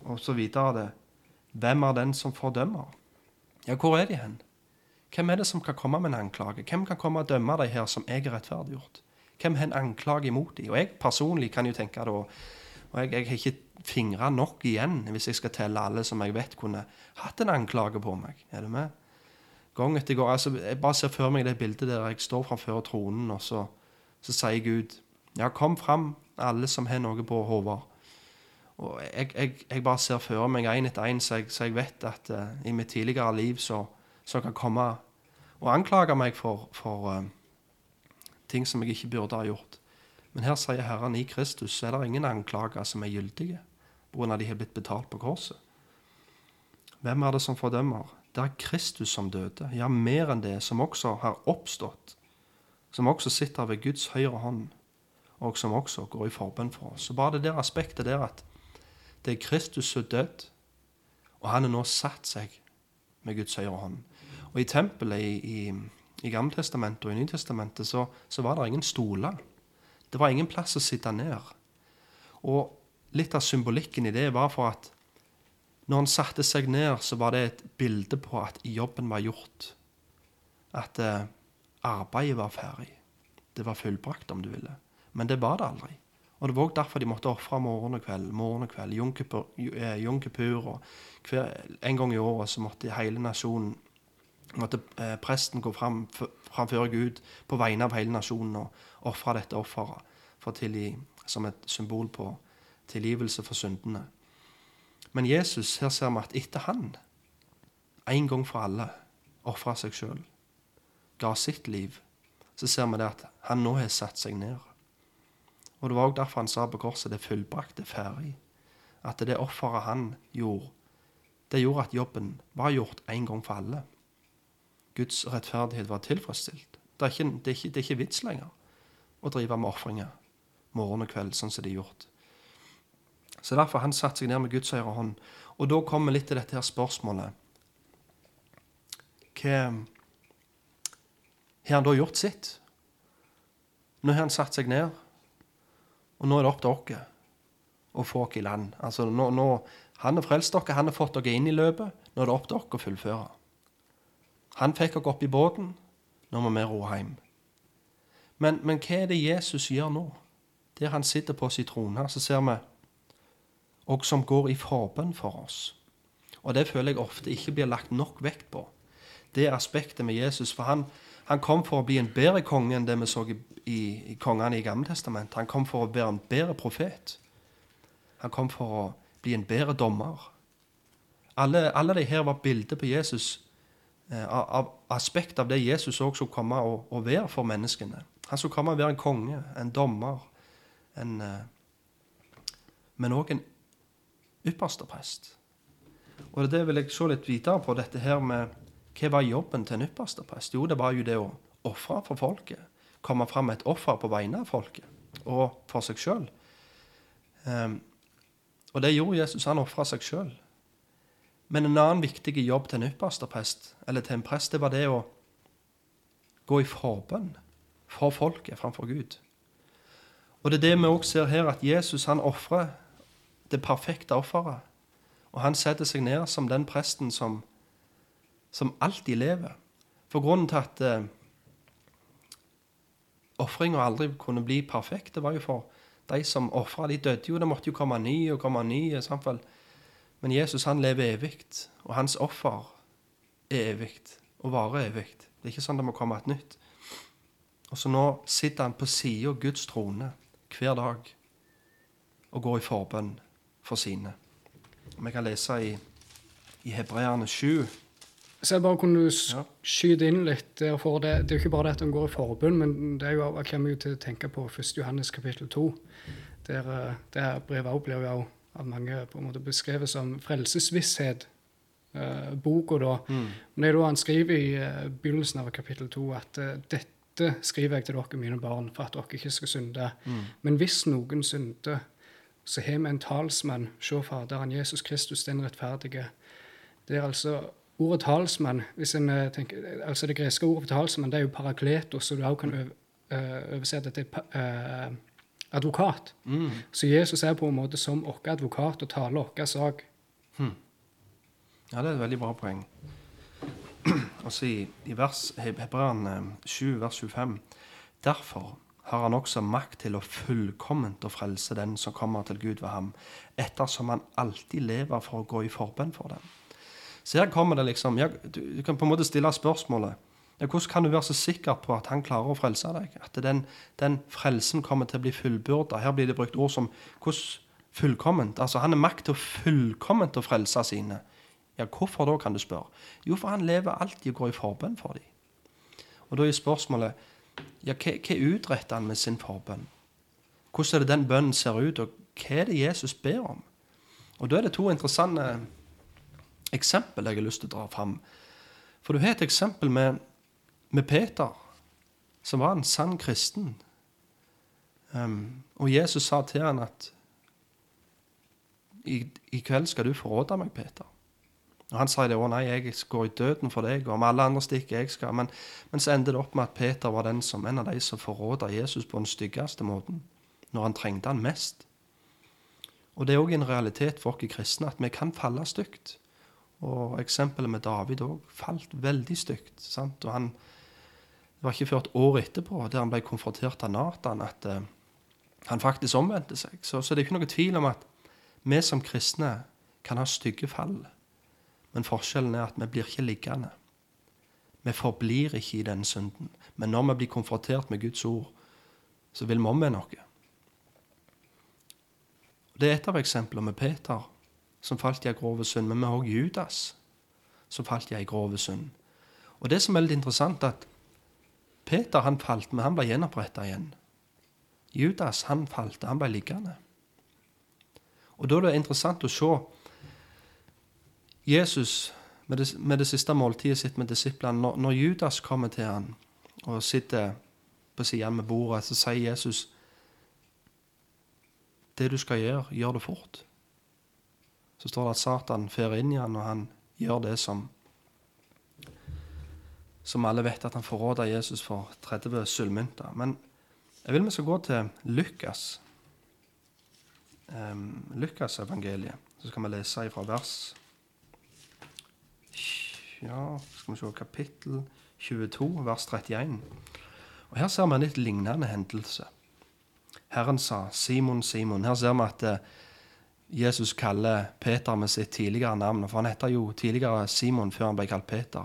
Og så videre det. Hvem er den som fordømmer? Ja, hvor er de hen? Hvem er det som kan komme med en anklage? Hvem kan komme og dømme de her som jeg er rettferdiggjort? Hvem har en anklage imot de? Og jeg personlig kan jo tenke da Og jeg, jeg har ikke fingre nok igjen hvis jeg skal telle alle som jeg vet kunne hatt en anklage på meg. Er du med? gang etter gang. Altså, jeg bare ser for meg det bildet der jeg står framfor tronen, og så, så, sier Gud Ja, kom fram, alle som har noe på hodet. Og jeg, jeg, jeg, bare ser for meg én etter én, så, så, jeg vet at uh, i mitt tidligere liv så, så kan komme og anklage meg for, for uh, ting som jeg ikke burde ha gjort. Men her sier Herren i Kristus så er det ingen anklager som er gyldige pga. de har blitt betalt på korset. Hvem er det som fordømmer? Det er Kristus som døde, ja, mer enn det, som også har oppstått, som også sitter ved Guds høyre hånd, og som også går i forbønn for oss. Så bare det der aspektet der at det er Kristus som død, og han har nå satt seg med Guds høyre hånd. Og i tempelet i, i, i Gammeltestamentet og i Nytestamentet så, så var det ingen stoler. Det var ingen plass å sitte ned. Og litt av symbolikken i det var for at Når han satte seg ned, så var det et bilde på at jobben var gjort. At eh, arbeidet var ferdig. Det var fullbrakt, om du ville. Men det var det aldri. Og det var også derfor de måtte ofre morgen og kveld, morgen og kveld, Jom eh, En gang i året så måtte hele nasjonen måtte eh, presten gå fram framfor Gud på vegne av hele nasjonen og ofre dette offeret for tilgi, som et symbol på tilgivelse for syndene. Men Jesus, her ser vi at etter han, en gang for alle, ofra seg sjøl, ga sitt liv, så ser vi det at han nå har satt seg ned. Og det var også derfor han sa på korset det er fullbrakt, er ferdig. At det offeret han gjorde, det gjorde at jobben var gjort en gang for alle. Guds rettferdighet var tilfredsstilt. Det er ikke, det er ikke, det er ikke vits lenger å drive med ofringer morgen og kveld, sånn som det er gjort. Så derfor han satte seg ned med Guds høyre hånd. Og da kommer vi litt til dette her spørsmålet. Hva har han da gjort sitt? Nå har han satt seg ned, og nå er det opp til oss å få oss i land. Altså, nå, nå, han har frelst dere, han har fått dere inn i løpet. Nå er det opp til oss å fullføre. Han fikk dere opp i båten, nå må vi ro hjem. Men, men hva er det Jesus gjør nå? Der han sitter på sin trone, så ser vi og som går i forbønn for oss. Og det føler jeg ofte ikke blir lagt nok vekt på. Det aspektet med Jesus. For han, han kom for å bli en bedre konge enn det vi så i, i, i kongene i Gammeltestamentet. Han kom for å være en bedre profet. Han kom for å bli en bedre dommer. Alle, alle de her var bilder på Jesus, eh, av aspekt av det Jesus også skulle komme og, og være for menneskene. Han skulle komme og være en konge, en dommer, en, eh, men òg en ypperste prest. Og det vil jeg se litt videre på, dette her med hva var jobben til en ypperste prest? Jo, det var jo det å ofre for folket. Komme fram med et offer på vegne av folket, og for seg sjøl. og det gjorde Jesus. Han ofra seg sjøl. Men en annen viktig jobb til en ypperste prest, eller til en prest, det var det å gå i forbønn for folket framfor Gud. Og det er det vi også ser her, at Jesus han ofrer det perfekte offeret. Og han setter seg ned som den presten som, som alltid lever. For grunnen til at eh, ofringa aldri kunne bli perfekt, det var jo for de som ofra, de døde jo. Det måtte jo komme ny og komme ny. i samfunn. Men Jesus han lever evig, og hans offer er evig og varer evig. Det er ikke sånn det må komme et nytt. Og så nå sitter han på sida av Guds trone hver dag og går i forbønn for sine. Vi kan lese i, i Hebreerne 7. Så jeg bare kunne s- Ja. skyte inn litt. der, For det, det er jo ikke bare det at han går i forbund, men det er jo, jeg kommer jo til å tenke på 1. Johannes kapittel 2. Der, eh, der brevet også blir jo av mange på en måte beskrevet som frelsesvisshet. Uh, boka da. Mm. Men det er da han skriver i uh, begynnelsen av kapittel 2 at uh, dette skriver jeg til dere, mine barn, for at dere ikke skal synde. Mm. Men hvis noen synder, så har vi en talsmann, se Faderen, Jesus Kristus, den rettferdige. Det er altså ordet talsmann, hvis en eh, tenker, altså det greske ordet for talsmann, det er jo parakletos, så du også kan eh, oversette til eh, advokat. Mm. Så Jesus er på en måte som vår advokat og taler vår sak. Ja, det er et veldig bra poeng. Og så i, i vers, Hebrean 7, vers 25. Derfor har han også makt til å fullkomment å frelse den som kommer til Gud ved ham, ettersom han alltid lever for å gå i forbønn for dem. Så her kommer det liksom jeg, du, kan på en måte stille spørsmålet ja, Hvordan kan du være så sikker på at han klarer å frelse deg? At den, den frelsen kommer til å bli fullbyrda? Her blir det brukt ord som hvordan fullkomment? Altså, han har makt til å fullkomment å frelse sine. Ja, hvorfor da, kan du spørre? Jo, for han lever alltid og går i forbønn for dem. Og da er spørsmålet ja, hva, hva utretter han med sin forbønn? Hvordan er det den bønnen ser ut, og hva er det Jesus ber om? Og da er det to interessante eksempel jeg har lyst til å dra fram. For du har et eksempel med, med Peter, som var en sann kristen. Um, og Jesus sa til han at i, i kveld skal du forråde meg, Peter. Og Han sa det, å nei, jeg går i døden for deg, og om alle andre stikker, jeg skal. Men, men så endte det opp med at Peter var den som, en av de som forråda Jesus på den styggeste måten, når han trengte han mest. Og det er òg en realitet for oss kristne at vi kan falle stygt. Og eksempelet med David òg falt veldig stygt. sant? Og han, Det var ikke før et år etterpå, der han ble konfrontert av Nathan, at uh, han faktisk omvendte seg. Så, så det er ikke noe tvil om at vi som kristne kan ha stygge fall. Men forskjellen er at vi blir ikke liggende. Vi forblir ikke i den synden. Men når vi blir konfrontert med Guds ord, så vil vi omvende noe. Det er et av eksemplene med Peter, som falt i ei grove synd. Men vi har også Judas, som falt i ei grove synd. Og det som er veldig interessant, at Peter han falt, men han ble gjenoppretta igjen. Judas han falt, han ble liggende. Og Da er det interessant å se Jesus med det, med det siste måltidet sitt med disiplene. Når, når, Judas kommer til han og sitter på siden med bordet, så sier Jesus det du skal gjøre, gjør det fort. Så står det at Satan fer inn i han, og han gjør det som som alle vet at han forråder Jesus for 30 sølvmynter. Men jeg vil vi skal gå til Lukas. Um, Lukas evangeliet. Så skal vi lese fra vers Ja, skal vi se kapittel 22, vers 31. Og Her ser vi en litt lignende hendelse. Herren sa, 'Simon, Simon.' Her ser vi at eh, Jesus kaller Peter med sitt tidligere navn. For han heter jo tidligere Simon før han ble kalt Peter.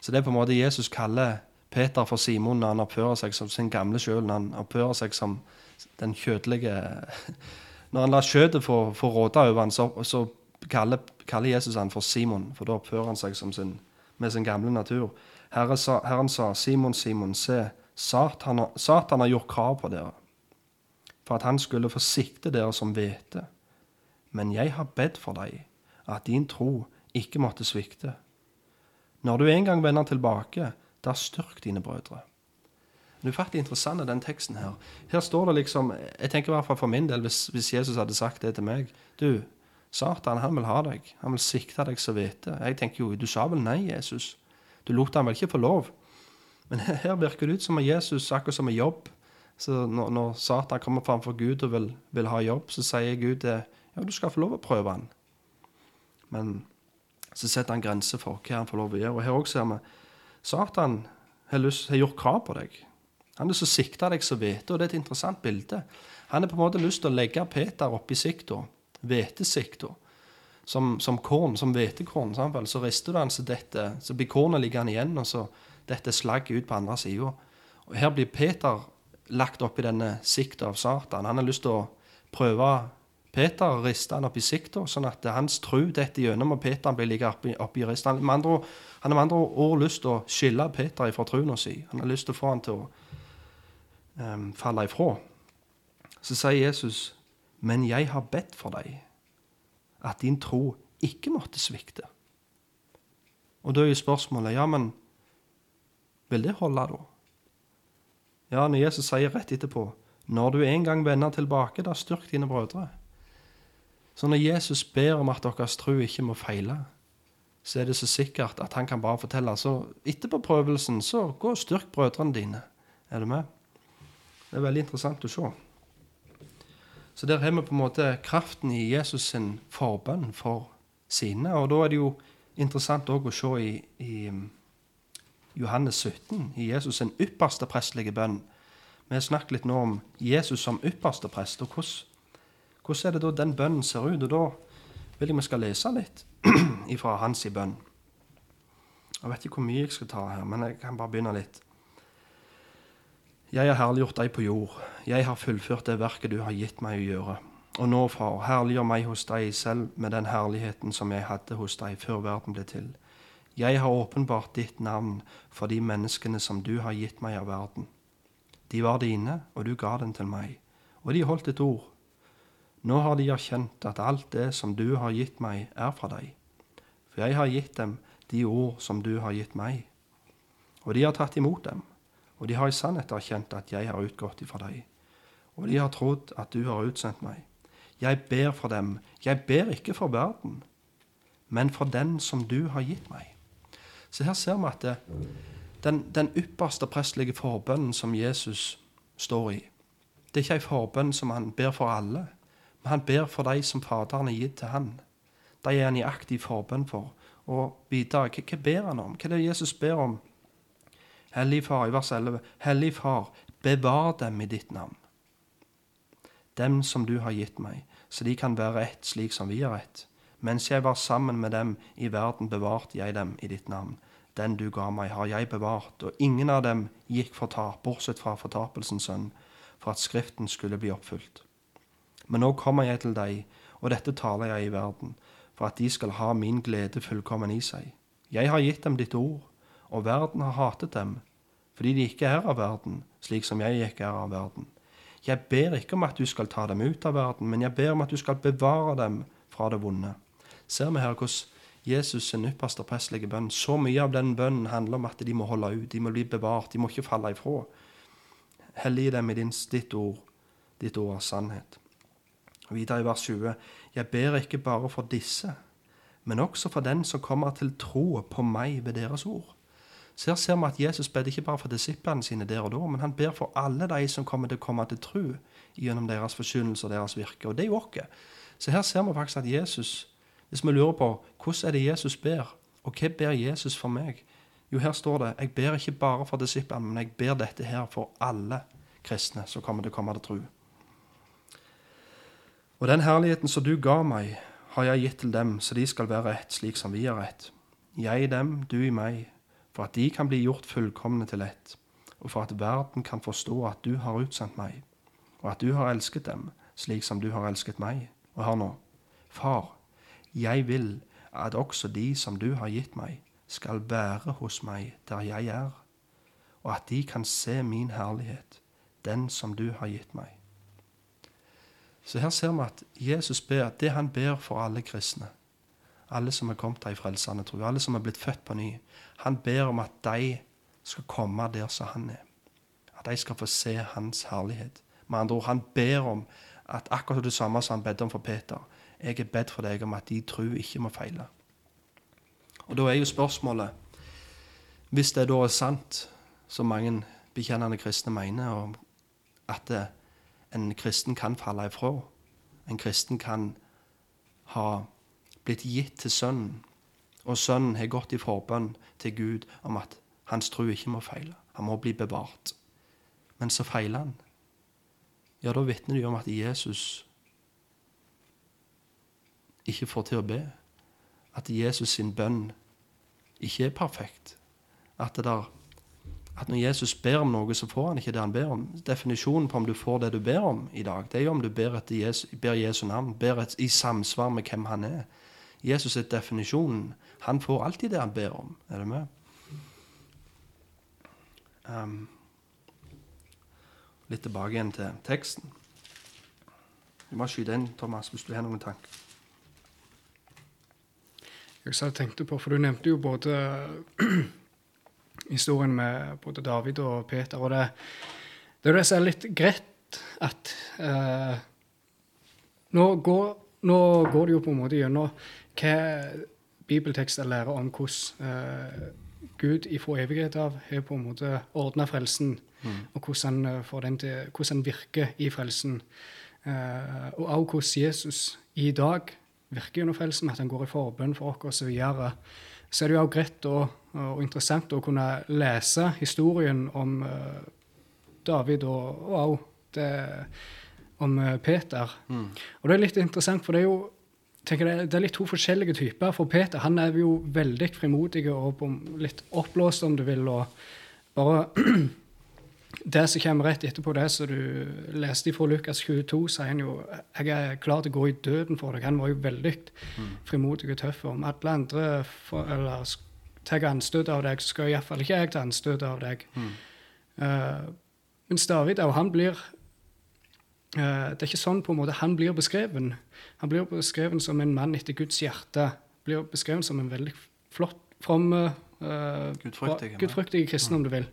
Så det er på en måte Jesus kaller Peter for Simon når han oppfører seg som sin gamle sjøl, når han oppfører seg som den kjødelige Når han lar kjøttet få, få råde over han, så, så kaller, kaller, Jesus han for Simon, for da oppfører han seg sin, med sin gamle natur. Herre sa, Herren sa, Simon, Simon, se, Satan, Satan har gjort krav på dere for at han skulle forsikte dere som hvete. Men jeg har bedt for deg, at din tro ikke måtte svikte. Når du en gang vender tilbake, da styrk dine brødre. Det er ufattelig interessant den teksten her. Her står det liksom Jeg tenker i hvert fall for min del, hvis, hvis Jesus hadde sagt det til meg Du, Satan, han vil ha deg. Han vil sikte deg så hvete. Jeg tenker jo, du sa vel nei, Jesus? Du lot han vel ikke få lov? Men her virker det ut som at Jesus, akkurat som en jobb, så når, når Satan kommer framfor Gud og vil, vil, ha jobb, så sier Gud ja, du skal få lov å prøve han. Men så setter han grenser for hva han får lov å gjøre. Og her også ser vi Satan har, lyst, har gjort krav på deg. Han har så til deg så hvete, og det er et interessant bilde. Han har på en måte lyst til å legge Peter opp i sikta, hvetesikta, som, som korn, som hvetekorn. Så rister du han så dette, så blir kornet liggende igjen, og så dette slagget ut på andre sida. Her blir Peter lagt opp i denne sikta av Satan. Han har lyst til å prøve Peter, og riste han opp i sikta, sånn at hans tru detter gjennom, og Peter blir liggende oppi, oppi rista. Han, han har med andre ord lyst til å skille Peter fra trua si. Han har lyst til å få han til å um, falle ifra. Så sier Jesus, 'Men jeg har bedt for deg, at din tro ikke måtte svikte.' Og da er jo spørsmålet, ja, men vil det holde, da? Ja, når Jesus sier rett etterpå Når du en gang vender tilbake, da styrk dine brødre. Så når Jesus ber om at deres tro ikke må feile, så er det så sikkert at han kan bare fortelle. Så etterpå prøvelsen, så gå og styrk brødrene dine. Er du med? Det er veldig interessant å se. Så der har vi på en måte kraften i Jesus sin forbønn for sine. Og da er det jo interessant òg å se i, i Johannes 17, i Jesus' sin ypperste prestelige bønn. Vi har snakket litt nå om Jesus som ypperste prest. og hvordan, hvordan er det da den bønnen ser ut? Og da vil jeg vi skal lese litt ifra hans bønn. Jeg vet ikke hvor mye jeg skal ta her, men jeg kan bare begynne litt. Jeg har herliggjort deg på jord. Jeg har fullført det verket du har gitt meg å gjøre. Og nå, far, herliggjør meg hos deg selv med den herligheten som jeg hadde hos deg før verden ble til. Jeg har åpenbart ditt navn for de menneskene som du har gitt meg av verden. De var dine, og du ga dem til meg, og de holdt et ord. Nå har de erkjent at alt det som du har gitt meg, er fra deg. For jeg har gitt dem de ord som du har gitt meg. Og de har tatt imot dem, og de har i sannhet erkjent at jeg har utgått ifra deg. Og de har trodd at du har utsendt meg. Jeg ber for dem, jeg ber ikke for verden, men for den som du har gitt meg så her ser vi at det, den, den ypperste prestelige forbønnen som Jesus står i, det er ikke en forbønn som han ber for alle, Men han ber for de som Faderen har gitt til han. De er han i aktiv forbønn for. Og videre, hva, hva ber han om? Hva er det Jesus ber om? Hellig Far, i vers 11. Hellig Far, bevar dem i ditt navn. Dem som du har gitt meg, så de kan være ett slik som vi er ett. Mens jeg var sammen med dem i verden, bevarte jeg dem i ditt navn. Den du ga meg, har jeg bevart, og ingen av dem gikk fortap, bortsett fra fortapelsens sønn, for at Skriften skulle bli oppfylt. Men nå kommer jeg til deg, og dette taler jeg i verden, for at de skal ha min glede fullkommen i seg. Jeg har gitt dem ditt ord, og verden har hatet dem, fordi de ikke er av verden, slik som jeg ikke er av verden. Jeg ber ikke om at du skal ta dem ut av verden, men jeg ber om at du skal bevare dem fra det vonde. Ser vi her hvordan Jesus' sin ypperste prestlige bønn Så mye av den bønnen handler om at de må holde ut, de må bli bevart, de må ikke falle ifra. Hellig dem i din, ditt ord, ditt ord er sannhet. Og Videre i vers 20.: Jeg ber ikke bare for disse, men også for den som kommer til tro på meg ved deres ord. Så her ser vi at Jesus bedde ikke bare for disiplene sine der og da, men han ber for alle de som kommer til å komme til tro gjennom deres forkynnelse og deres virke. Og det er jo oss. Så her ser vi faktisk at Jesus, hvis vi lurer på hvordan er det Jesus ber, og hva ber Jesus for meg? Jo, her står det jeg ber ikke bare for disiplene, men jeg ber dette her for alle kristne som kommer til å komme til tro. Og den herligheten som du ga meg, har jeg gitt til dem, så de skal være ett, slik som vi er ett. Jeg i dem, du i meg, for at de kan bli gjort fullkomne til ett, og for at verden kan forstå at du har utsendt meg, og at du har elsket dem, slik som du har elsket meg. Og hør nå, Far, jeg vil at også de som du har gitt meg, skal være hos meg der jeg er, og at de kan se min herlighet, den som du har gitt meg. Så her ser vi at Jesus ber det han ber for alle kristne, alle som har kommet til ei frelsende tro, alle som har blitt født på ny, han ber om at de skal komme der som han er. At de skal få se hans herlighet. Med andre ord, han ber om at akkurat det samme som han bedde om for Peter, jeg er bedt for deg om at de tro ikke må feile. Og Da er jo spørsmålet Hvis det da er sant, som mange bekjennende kristne mener, at en kristen kan falle ifra En kristen kan ha blitt gitt til Sønnen, og Sønnen har gått i forbønn til Gud om at hans tro ikke må feile. Han må bli bevart. Men så feiler han. Ja, da vitner de om at Jesus ikke får til å be. At Jesus sin bønn ikke er perfekt. At, der, at når Jesus ber om noe, så får han ikke det han ber om. Definisjonen på om du får det du ber om i dag, det er jo om du ber, etter Jesu, ber Jesu navn, ber et, i samsvar med hvem han er. Jesus er definisjonen. Han får alltid det han ber om. Er du med? Um, litt tilbake igjen til teksten. Du må skyte inn, Thomas, hvis du har noen tanker. Jeg tenkte på, for Du nevnte jo både historien med både David og Peter. og Det, det er det som er litt greit at eh, nå, går, nå, går, det jo på en måte gjennom hva bibeltekster lærer om hvordan uh, Gud ifra evighet av har på en måte ordna frelsen, mm. og hvordan han, eh, til, hvordan han, virker i frelsen. Uh, og også hvordan Jesus i dag virker gjennom frelsen, at han går i forbønn for oss osv., så, så er det jo også greit og, og, interessant å kunne lese historien om David og òg om Peter. Mm. Og det er litt interessant, for det er jo tenker det, det er litt to forskjellige typer. For Peter han er jo veldig frimodig og litt oppblåst, om du vil. og bare det som kommer rett etterpå det som du leste fra Lukas 22, sier han jo jeg er klar til å gå i døden for deg. Han var jo veldig mm. frimodig og tøff. Om alle andre for, eller, tar anstøt av deg, så skal iallfall ikke jeg ta anstøt av deg. Mm. Uh, men David og han blir Det er ikke sånn på en måte han blir beskreven. Han blir beskreven som en mann etter Guds hjerte. Blir beskreven som en veldig flott, from, uh, gudfryktig kristen, om du vil.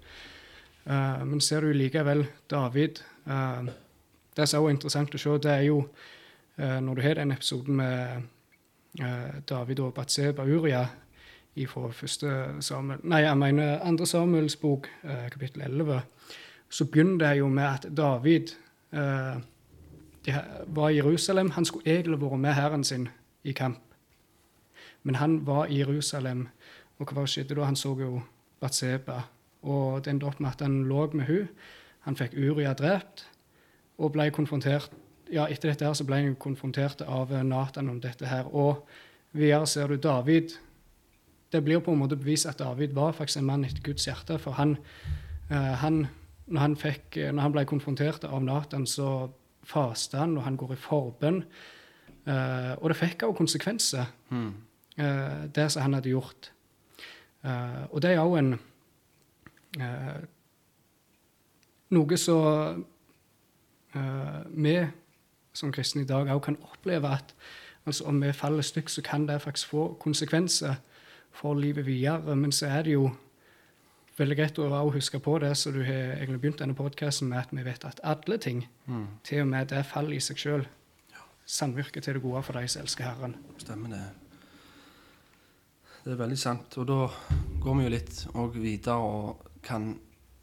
Uh, men ser du likevel David uh, Det som er også interessant å se, det er jo uh, når du har den episoden med David og Batseba Uria fra første Samuel, nei, jeg mener andre Samuels bok, kapittel 11, så begynner det jo med at David de var i Jerusalem. Han skulle egentlig vært med hæren sin i kamp. Men han var i Jerusalem, og hva skjedde da? Han så jo Batseba. Og det endte opp med at han lå med hun. Han fikk Uria drept og ble konfrontert ja, etter dette her så ble han konfrontert av Nathan om dette her. Og videre ser du David. Det blir på en måte bevist at David var faktisk en mann etter Guds hjerte. For han, eh, han, når, han fikk, når, han ble konfrontert av Nathan, så faste han, og han går i forbønn. Uh, og det fikk også konsekvenser, mm. uh, det som han hadde gjort. Uh, og det er òg en Noe som vi som kristne i dag òg kan oppleve at altså om vi faller stygt, så kan det faktisk få konsekvenser for livet videre. Men så er det jo veldig greit å huske på det, så du har egentlig begynt denne podkasten med at vi vet at alle ting, mm. til og med det faller i seg sjøl, ja. samvirker til det gode for de som elsker Herren. Stemmer det. Det er veldig sant. Og da går vi jo litt videre og kan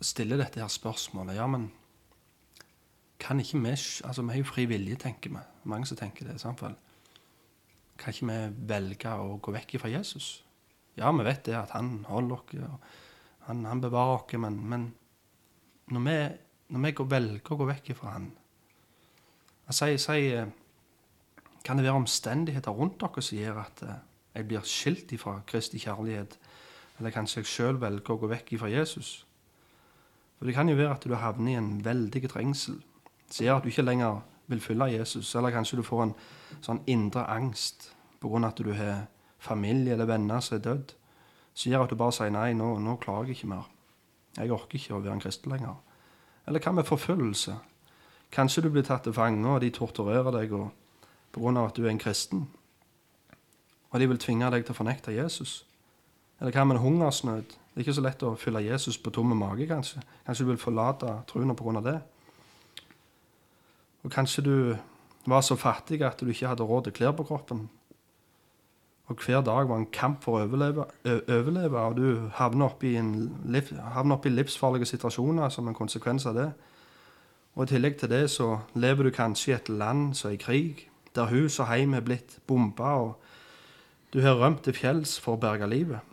stille dette her spørsmålet. Ja, men kan ikke vi Altså, vi har jo fri vilje, tenker vi. Mange som tenker det. i samfunn. Kan ikke vi velge å gå vekk fra Jesus? Ja, vi vet det, at han holder oss, og han, han, bevarer oss, men, men når, vi, når vi velger å gå vekk fra han Si, sier, Kan det være omstendigheter rundt dere som gjør at eh, jeg blir skilt ifra Kristi kjærlighet? Eller kanskje jeg sjøl velger å gå vekk fra Jesus? For Det kan jo være at du havner i en veldig trengsel som gjør at du ikke lenger vil følge Jesus, eller kanskje du får en sånn indre angst pga. at du har familie eller venner som er dødd, gjør at du bare sier nei, nå, nå klarer jeg ikke mer. Jeg orker ikke å være en kristen lenger. Eller hva med forfølgelse? Kanskje du blir tatt til fange, og de torturerer deg pga. at du er en kristen. Og de vil tvinge deg til å fornekte Jesus. Eller hva med en hungersnød? Det er ikke så lett å fylle Jesus på tomme mage, kanskje. Kanskje du vil forlate troen pga. det. Og kanskje du var så fattig at du ikke hadde råd til klær på kroppen. Og hver dag var en kamp for å overleve, overleve og du havner oppi, liv, oppi livsfarlige situasjoner som en konsekvens av det. Og I tillegg til det så lever du kanskje i et land som er i krig, der hus og hjem er blitt bomba, og du har rømt til fjells for å berge livet.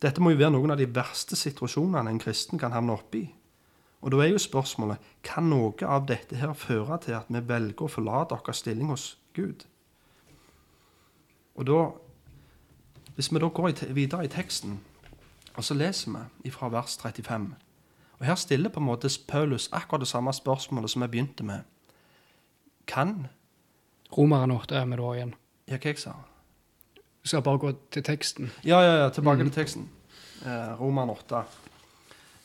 Dette må jo være noen av de verste situasjonene en kristen kan havne oppi. Og da er jo spørsmålet kan noe av dette her føre til at vi velger å forlate vår stilling hos Gud? Og da, Hvis vi da går videre i teksten, og så leser vi fra vers 35 og Her stiller på en måte Paulus akkurat det samme spørsmålet som vi begynte med. Kan Romeren 8 er vi da igjen. Ja, hva jeg sa? Du skal bare gå til teksten. Ja, ja, ja tilbake mm. til teksten. Eh, Romeren 8.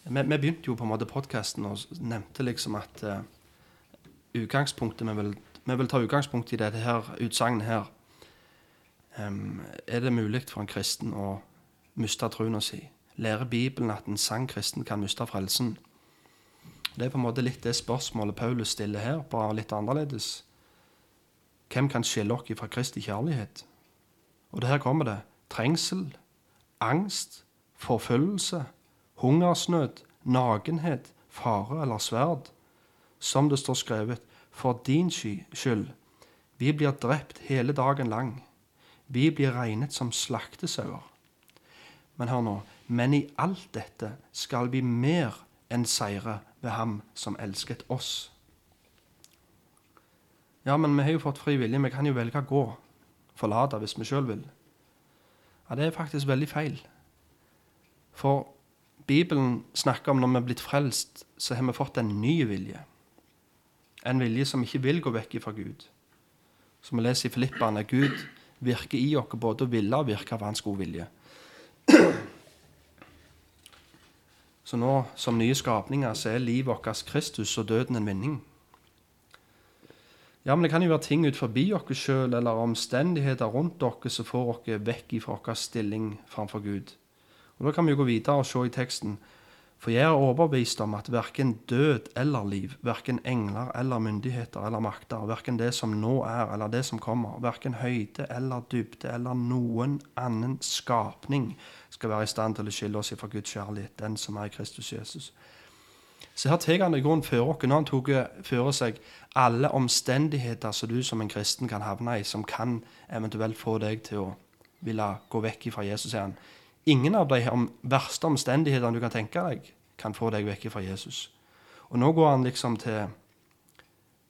Vi, vi, begynte jo på en måte podkasten og nevnte liksom at uh, utgangspunktet vi vil, vi vil, ta utgangspunkt i dette her utsagnet her. Er det mulig for en kristen å miste troen si? Lærer Bibelen at en sann kristen kan miste frelsen? Det er på en måte litt det spørsmålet Paulus stiller her, bare litt annerledes. Hvem kan skille oss fra Kristi kjærlighet? Og det her kommer det. Trengsel, angst, forfølgelse, hungersnød, nakenhet, fare eller sverd. Som det står skrevet, for din skyld. Vi blir drept hele dagen lang. Vi blir regnet som slaktesauer. Men hør nå, men i alt dette skal vi mer enn seire ved Ham som elsket oss. Ja, men vi har jo fått fri vilje. Vi kan jo velge å gå, forlate hvis vi sjøl vil. Ja, det er faktisk veldig feil. For Bibelen snakker om når vi er blitt frelst, så har vi fått en ny vilje. En vilje som ikke vil gå vekk fra Gud. Som vi leser i Filippene, Gud virker i oss både å ville og virke av hans gode vilje. Så nå, som nye skapninger, så er livet vårt Kristus og døden en vinning. Ja, men det kan jo være ting ut forbi oss sjøl eller omstendigheter rundt oss som får oss vekk fra vår stilling framfor Gud. Og Da kan vi jo gå videre og se i teksten. For jeg er overbevist om at verken død eller liv, verken engler eller myndigheter eller makter, verken det som nå er eller det som kommer, verken høyde eller dybde eller noen annen skapning skal være i stand til å skille oss fra Guds kjærlighet, den som er i Kristus Jesus. Så her tar han i grunnen før oss når han tok for seg alle omstendigheter som du som en kristen kan havne i, som kan eventuelt få deg til å ville gå vekk fra Jesus, sier han. Ingen av de verste omstendighetene du kan tenke deg, kan få deg vekk fra Jesus. Og nå går han liksom til,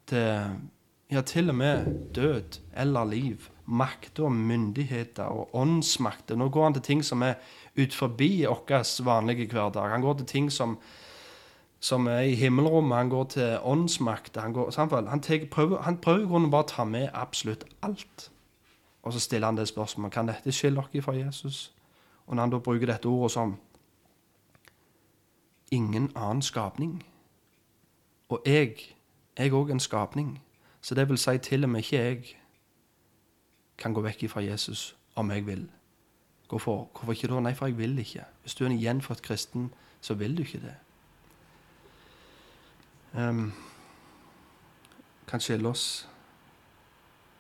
til ja, til og med død eller liv. Makter og myndigheter og åndsmakter. Nå går han til ting som er ut forbi vår vanlige hverdag. Han går til ting som som er i himmelrommet. Han går til åndsmakt. Han, går, han, tek, prøver, han prøver grunnen bare å ta med absolutt alt. Og så stiller han det spørsmålet kan dette skille dere fra Jesus. Og når han da bruker dette ordet som ingen annen skapning Og jeg er òg en skapning. Så det vil si til og med ikke jeg kan gå vekk fra Jesus om jeg vil. Hvorfor? Hvorfor ikke da? Nei, for jeg vil ikke. Hvis du er en gjenfødt kristen, så vil du ikke det um, kan skille oss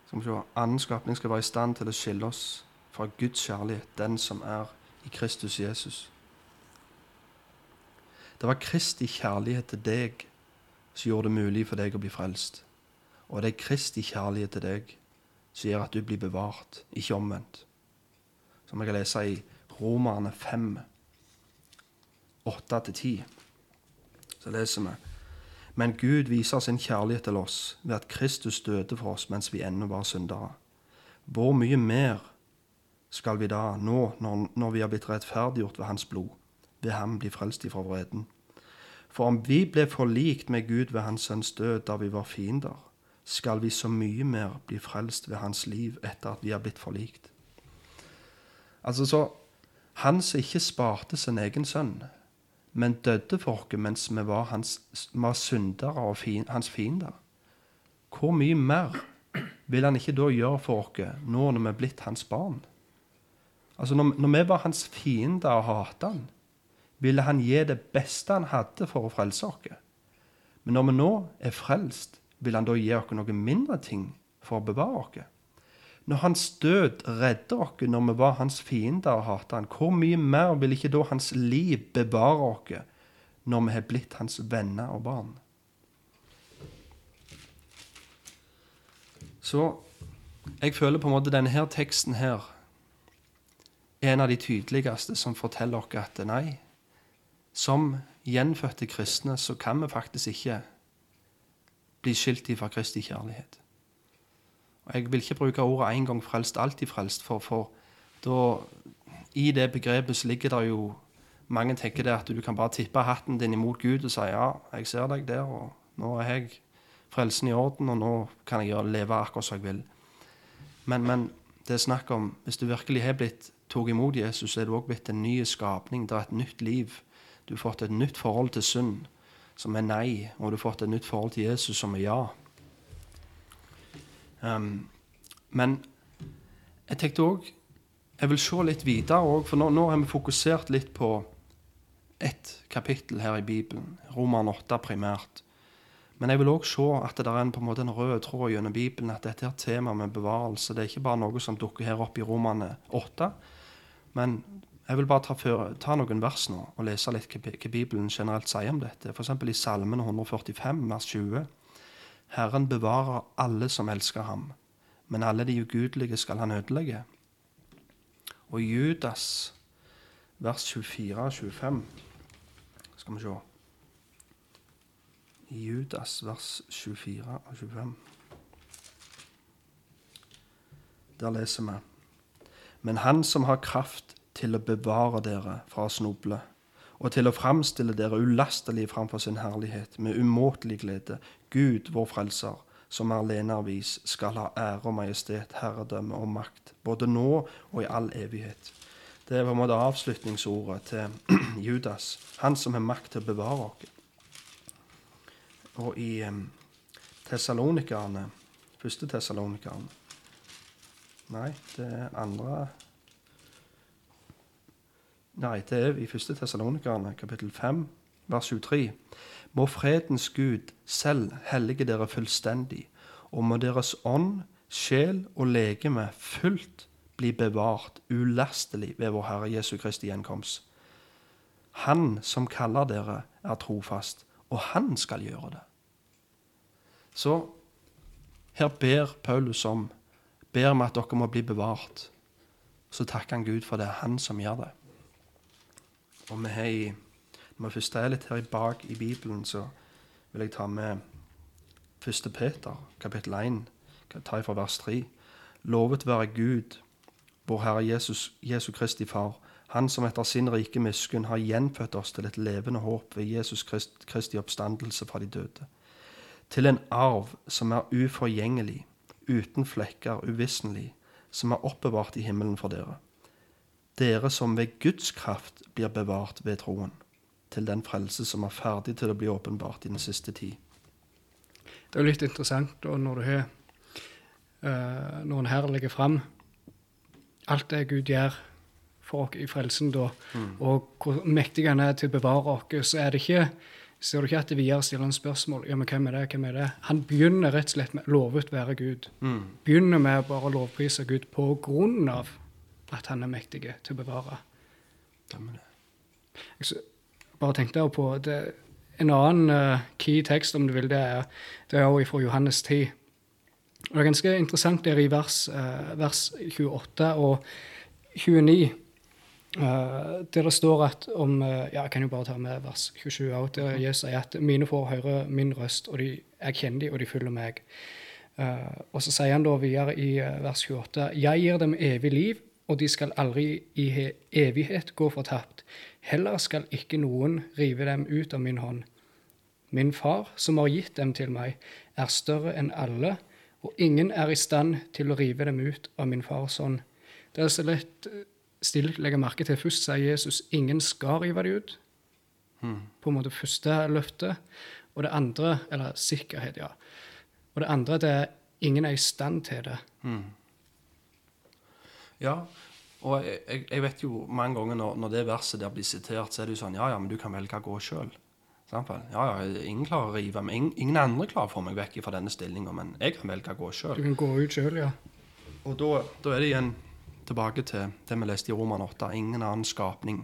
Skal vi se Annen skapning skal være i stand til å skille oss fra Guds kjærlighet, den som er i Kristus Jesus. Det var Kristi kjærlighet til deg som gjorde det mulig for deg å bli frelst. Og det er Kristi kjærlighet til deg som gjør at du blir bevart, ikke omvendt. Som jeg kan lese i Romerne 5, 8-10. Så leser vi men Gud viser sin kjærlighet til oss ved at Kristus døde for oss mens vi ennå var syndere. Hvor mye mer skal vi da, nå når, når vi har blitt rettferdiggjort ved Hans blod, ved ham bli frelst ifra vreden? For om vi ble forlikt med Gud ved Hans sønns død da vi var fiender, skal vi så mye mer bli frelst ved Hans liv etter at vi har blitt forlikt. Altså så Han som ikke sparte sin egen sønn, men døde for oss mens vi var, hans, var syndere og fin, hans fiender. Hvor mye mer vil han ikke da gjøre for oss nå når vi er blitt hans barn? Altså Når, når vi var hans fiender og hatet han, ville han gi det beste han hadde for å frelse oss. Men når vi nå er frelst, vil han da gi oss noe mindre ting for å bevare oss? Når hans død redder oss når vi var hans fiender og hatet han, hvor mye mer vil ikke da hans liv bevare oss når vi har blitt hans venner og barn? Så jeg føler på en måte denne her teksten her en av de tydeligste som forteller oss at nei, som gjenfødte kristne så kan vi faktisk ikke bli skilt fra Kristi kjærlighet. Og Jeg vil ikke bruke ordet 'en gang frelst, alltid frelst', for, for da, i det begrepet så ligger det jo Mange tenker det at du kan bare tippe hatten din imot Gud og si 'ja, jeg ser deg der', og 'nå er jeg frelsen i orden, og nå kan jeg leve akkurat som jeg vil'. Men, men det er snakk om hvis du virkelig har blitt tatt imot Jesus, er du òg blitt en ny skapning. Det er et nytt liv. Du har fått et nytt forhold til synd, som er nei, og du har fått et nytt forhold til Jesus, som er ja. Um, men jeg tenkte òg Jeg vil se litt videre òg, for nå, nå, har vi fokusert litt på ett kapittel her i Bibelen, Roman 8 primært. Men jeg vil òg se at det er en, på en måte en rød tråd gjennom Bibelen, at dette er tema med bevarelse. Det er ikke bare noe som dukker her opp i Romane 8. Men jeg vil bare ta, før, ta noen vers nå og lese litt hva Bibelen generelt sier om dette. F.eks. i Salmen 145, vers 20. Herren bevarer alle som elsker ham, men alle de ugudelige skal han ødelegge. Og Judas, vers 24-25 Skal vi se Judas, vers 24 og 25 Der leser vi Men han som har kraft til å bevare dere fra å snuble, og til å framstille dere ulastelige framfor sin herlighet med umåtelig glede, Gud, vår Frelser, som er alene er skal ha ære og majestet, herredømme og makt, både nå og i all evighet. Det er på en måte avslutningsordet til Judas, han som har makt til å bevare oss. Og i Tessalonikerne, første Tessalonikerne Nei, det andre Nei, det er i første Tessalonikerne, kapittel 5, vers 23. Må fredens Gud selv hellige dere fullstendig, og må deres ånd, sjel og legeme fullt bli bevart ulastelig ved vår Herre Jesu Kristi gjenkomst. Han som kaller dere, er trofast, og han skal gjøre det. Så her ber Paulus om ber vi at dere må bli bevart. Så takker han Gud for det er han som gjør det. Og vi har i, Når vi først er litt her bak i Bibelen, så vil jeg ta med 1. Peter, kapittel 1, ta fra vers 3. Lovet være Gud, vår Herre Jesus, Jesu Kristi Far, Han som etter sin rike miskunn har gjenfødt oss til et levende håp ved Jesus Krist, Kristi oppstandelse fra de døde, til en arv som er uforgjengelig, uten flekker, uvisselig, som er oppbevart i himmelen for dere. Dere som ved Guds kraft blir bevart ved troen, til den frelse som er ferdig til å bli åpenbart i den siste tid. Det er jo litt interessant da, når du har uh, Når en her legger fram alt det Gud gjør for oss i frelsen, da, mm. og hvor mektig han er til å bevare oss, så er det ikke Ser du ikke at Viar stiller en spørsmål ja, men hvem er det, hvem er det? Han begynner rett og slett med 'lovet være Gud'. Mm. Begynner med å bare lovprise Gud på grunn av at han er mektig til å bevare. Jeg bare tenkte på det, En annen uh, key tekst, om du vil, det er, det er også fra Johannes 10. Og det er ganske interessant der i vers, uh, vers 28 og 29. Uh, der det står at om uh, ja, Jeg kan jo bare ta med vers 27 out, der Jesus sier at 'mine får høre min røst, og de, jeg kjenner dem, og de følger meg'. Uh, og så sier han da videre i vers 28.: 'Jeg gir dem evig liv, og de skal aldri i evighet gå fortapt. Heller skal ikke noen rive dem ut av min hånd. Min far, som har gitt dem til meg, er større enn alle, og ingen er i stand til å rive dem ut av min fars hånd. Det er så lett stilt legge merke til. Først sier Jesus ingen skal rive det ut. Mm. På en måte første løftet. Og det andre Eller sikkerhet, ja. Og det andre det er ingen er i stand til det. Mm. Ja, og jeg, jeg, vet jo mange ganger når, når, det verset der blir sitert, så er det jo sånn Ja, ja, men du kan velge å gå sjøl. Ja, ja, ingen klarer å rive meg. Ingen, ingen andre klarer å få meg vekk fra denne stillinga, men jeg kan velge å gå sjøl. Du kan gå ut sjøl, ja. Og da, da er det igjen tilbake til det vi leste i Roman 8. Ingen annen skapning.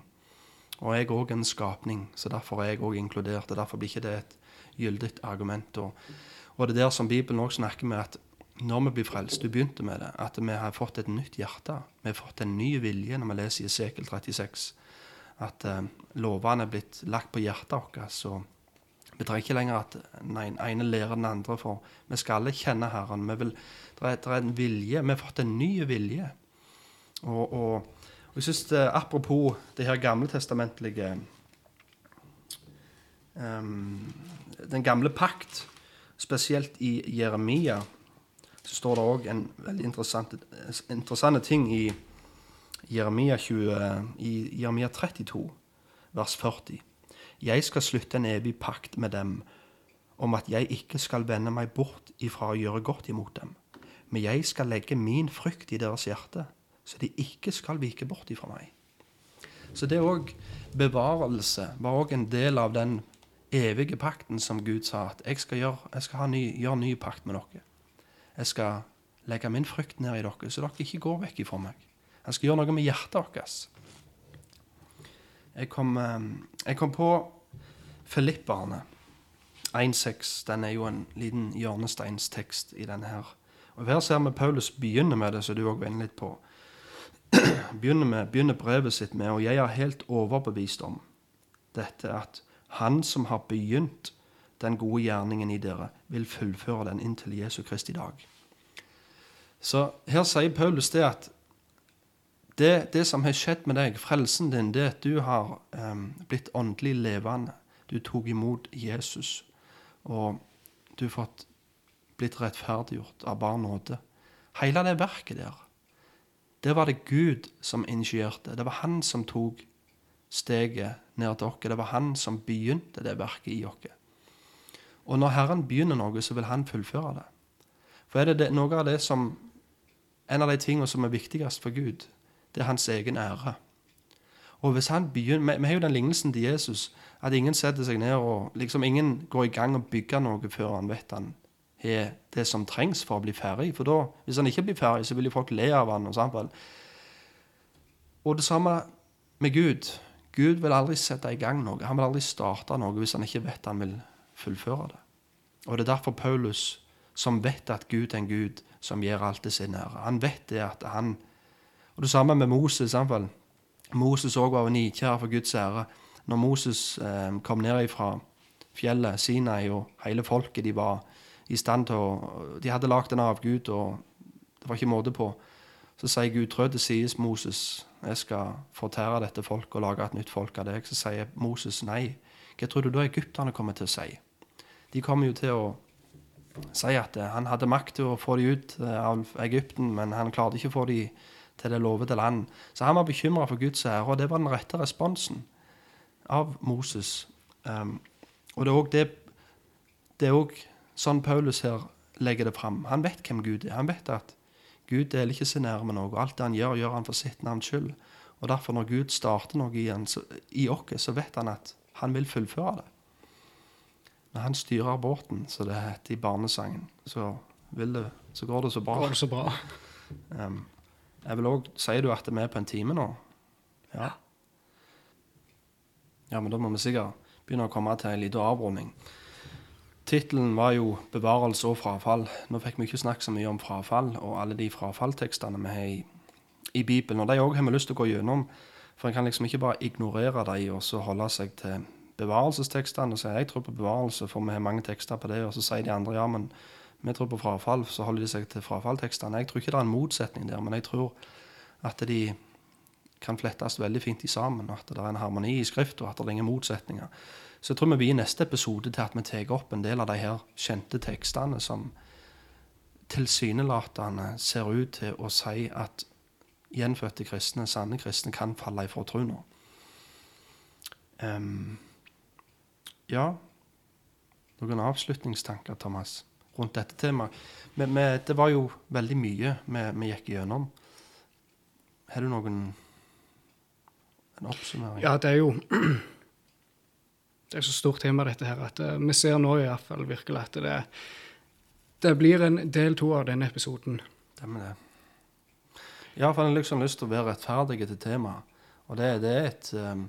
Og jeg er òg en skapning, så derfor er jeg òg inkludert. og Derfor blir ikke det et gyldig argument. Og, og, det er der som Bibelen òg snakker med at når vi blir frelst, du begynte med det, at vi har fått et nytt hjerte. Vi har fått en ny vilje når vi leser i Esekel 36. At eh, lovene er blitt lagt på hjertet vårt. Så vi trenger ikke lenger at den ene lærer den andre, for vi skal alle kjenne Herren. Vi vil, det, er, det er en vilje. Vi har fått en ny vilje. Og, og, og jeg synes det, Apropos det her gamletestamentlige um, Den gamle pakt, spesielt i Jeremia, så står det òg en veldig interessant, ting i Jeremia, 20, i Jeremia 32, vers 40. Jeg skal slutte en evig pakt med dem om at jeg ikke skal vende meg bort ifra å gjøre godt imot dem, men jeg skal legge min frykt i deres hjerte så de ikke skal vike bort ifra meg. Så det òg bevarelse var òg en del av den evige pakten som Gud sa at jeg skal, gjøre, jeg skal ny, gjøre ny pakt med dere. Jeg skal legge min frykt ned i dere, så dere ikke går vekk ifra meg. Jeg skal gjøre noe med hjertet deres. Jeg kom, eh, jeg kom på Filipperne 1,6. Den er jo en liten hjørnesteinstekst i denne her. Og Her ser vi Paulus begynner med det, som du òg var inne litt på begynner, med, begynner brevet sitt med, og jeg er helt overbevist om dette at Han som har begynt den gode gjerningen i dere, vil fullføre den inntil Jesu i dag. Så her sier Paulus det at det, det, som har skjedd med deg, frelsen din, det at du har um, blitt åndelig levende. Du tok imot Jesus, og du har fått blitt rettferdiggjort av bar nåde. Hele det verket der det var det Gud som initierte. Det var han som tok steget ned til oss. Det var han som begynte det verket i oss. Og når Herren begynner noe, så vil han fullføre det. For er det, det noe av det som En av de tingene som er viktigst for Gud, det er hans egen ære. Og hvis han begynner, Vi har jo den lignelsen til Jesus at ingen setter seg ned og liksom ingen går i gang og bygger noe før han vet han har det som trengs for å bli ferdig. For da, hvis han ikke blir ferdig, så vil jo folk le av han. Og, sånn. og det samme med Gud. Gud vil aldri sette i gang noe. Han vil aldri starte noe hvis han ikke vet han vil fullføre det. Og det er derfor Paulus, som vet at Gud er en Gud som gir alt til sin ære Han vet det at han Og det samme med Moses. Samtidig. Moses òg var nikjær for Guds ære. Når Moses eh, kom ned fra fjellet Sinai, og hele folket de var i stand til å De hadde lagd en avgud, og det var ikke måte på. Så sier Gud, trø til sies, Moses, jeg skal fortære dette folket og lage et nytt folk av deg. Så sier Moses nei. Hva tror du da egypterne kommer til å si? De kommer jo til å si at eh, han hadde makt til å få dem ut eh, av Egypten, men han klarte ikke å få dem til det lovede land. Så han var bekymra for Guds ære, og det var den rette responsen av Moses. Um, og det er òg det, det er også sånn Paulus her legger det fram. Han vet hvem Gud er. Han vet at Gud deler ikke sin ære med noe. Alt det han gjør, gjør han for sitt navns skyld. Og derfor, når Gud starter noe igjen så, i oss, så vet han at han vil fullføre det. Når han styrer båten, som det heter i barnesangen, så, det, så går det så bra. Går det så bra. Um, jeg vil òg Sier du at vi er på en time nå? Ja. Ja, men da må vi sikkert begynne å komme til en liten avrunding. Tittelen var jo 'Bevarelse og frafall'. Nå fikk vi ikke snakke så mye om frafall og alle de frafalltekstene vi har i, i Bibelen. Og de òg har vi lyst til å gå gjennom, for en kan liksom ikke bare ignorere de og så holde seg til bevarelsestekstene og si 'jeg tror på bevarelse', for vi har mange tekster på det. Og så sier de andre 'ja, men vi tror på frafall', så holder de seg til frafalltekstene. Jeg tror ikke det er en motsetning der, men jeg tror at de kan flettes veldig fint i sammen, at det er en harmoni i skrift, og at det er ingen motsetninger. Så jeg tror vi blir i neste episode til at vi tar opp en del av de her kjente tekstene som tilsynelatende ser ut til å si at gjenfødte kristne, sanne kristne, kan falle ifra troen. Um, ja Noen avslutningstanker, Thomas, rundt dette temaet? Men, men, det var jo veldig mye vi, vi gikk gjennom. Har du noen en oppsummering? Ja, det er jo Det er så stort tema, dette her, at uh, vi ser nå i hvert fall virkelig at det, det blir en del to av denne episoden. Det med det. Ja, for en har liksom lyst til å være rettferdig til temaet. Og det, det er et um,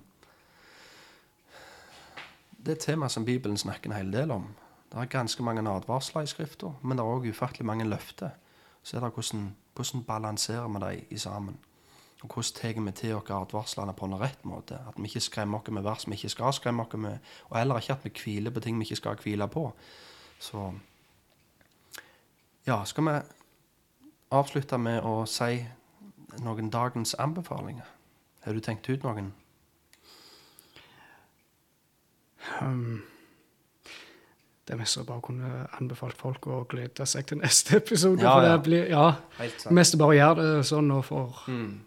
det er et tema som Bibelen snakker en hel del om. Det er ganske mange advarsler i Skrifta, men det er òg ufattelig mange løfter. Så er det hvordan, hvordan balanserer vi dem sammen. Og hvordan tar vi til oss advarslene på en rett måte. At vi ikke skremmer oss med vers vi ikke skal skremme oss med, og heller ikke at vi hviler på ting vi ikke skal hvile på. Så ja, skal vi avslutte med å si noen dagens anbefalinger? Har du tenkt ut noen? Um, det er mest å bare kunne anbefalt folk å glede seg til neste episode. Ja, for ja. det blir, ja, mest bare gjøre det sånn nå, for Mm.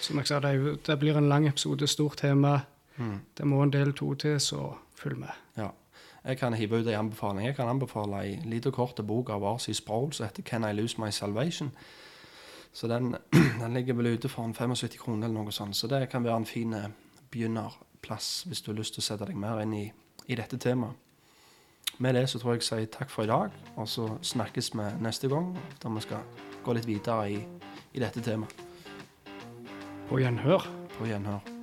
Som jeg sa, det, jo, det blir en lang episode, stort tema. Mm. Det må en del to til, så følg med. Ja. Jeg kan hive ut en anbefaling. Jeg kan anbefale ei lita kort bok av Arsi Sproul som heter 'Can I Lose My Salvation'. Så den, den ligger vel ute for en 75 kroner eller noe sånt. Så det kan være en fin eh, begynnerplass hvis du har lyst til å sette deg mer inn i, i dette temaet. Med det så tror jeg jeg sier takk for i dag, og så snakkes vi neste gang da vi skal gå litt videre i, i dette temaet. På gjenhør. På gjenhør.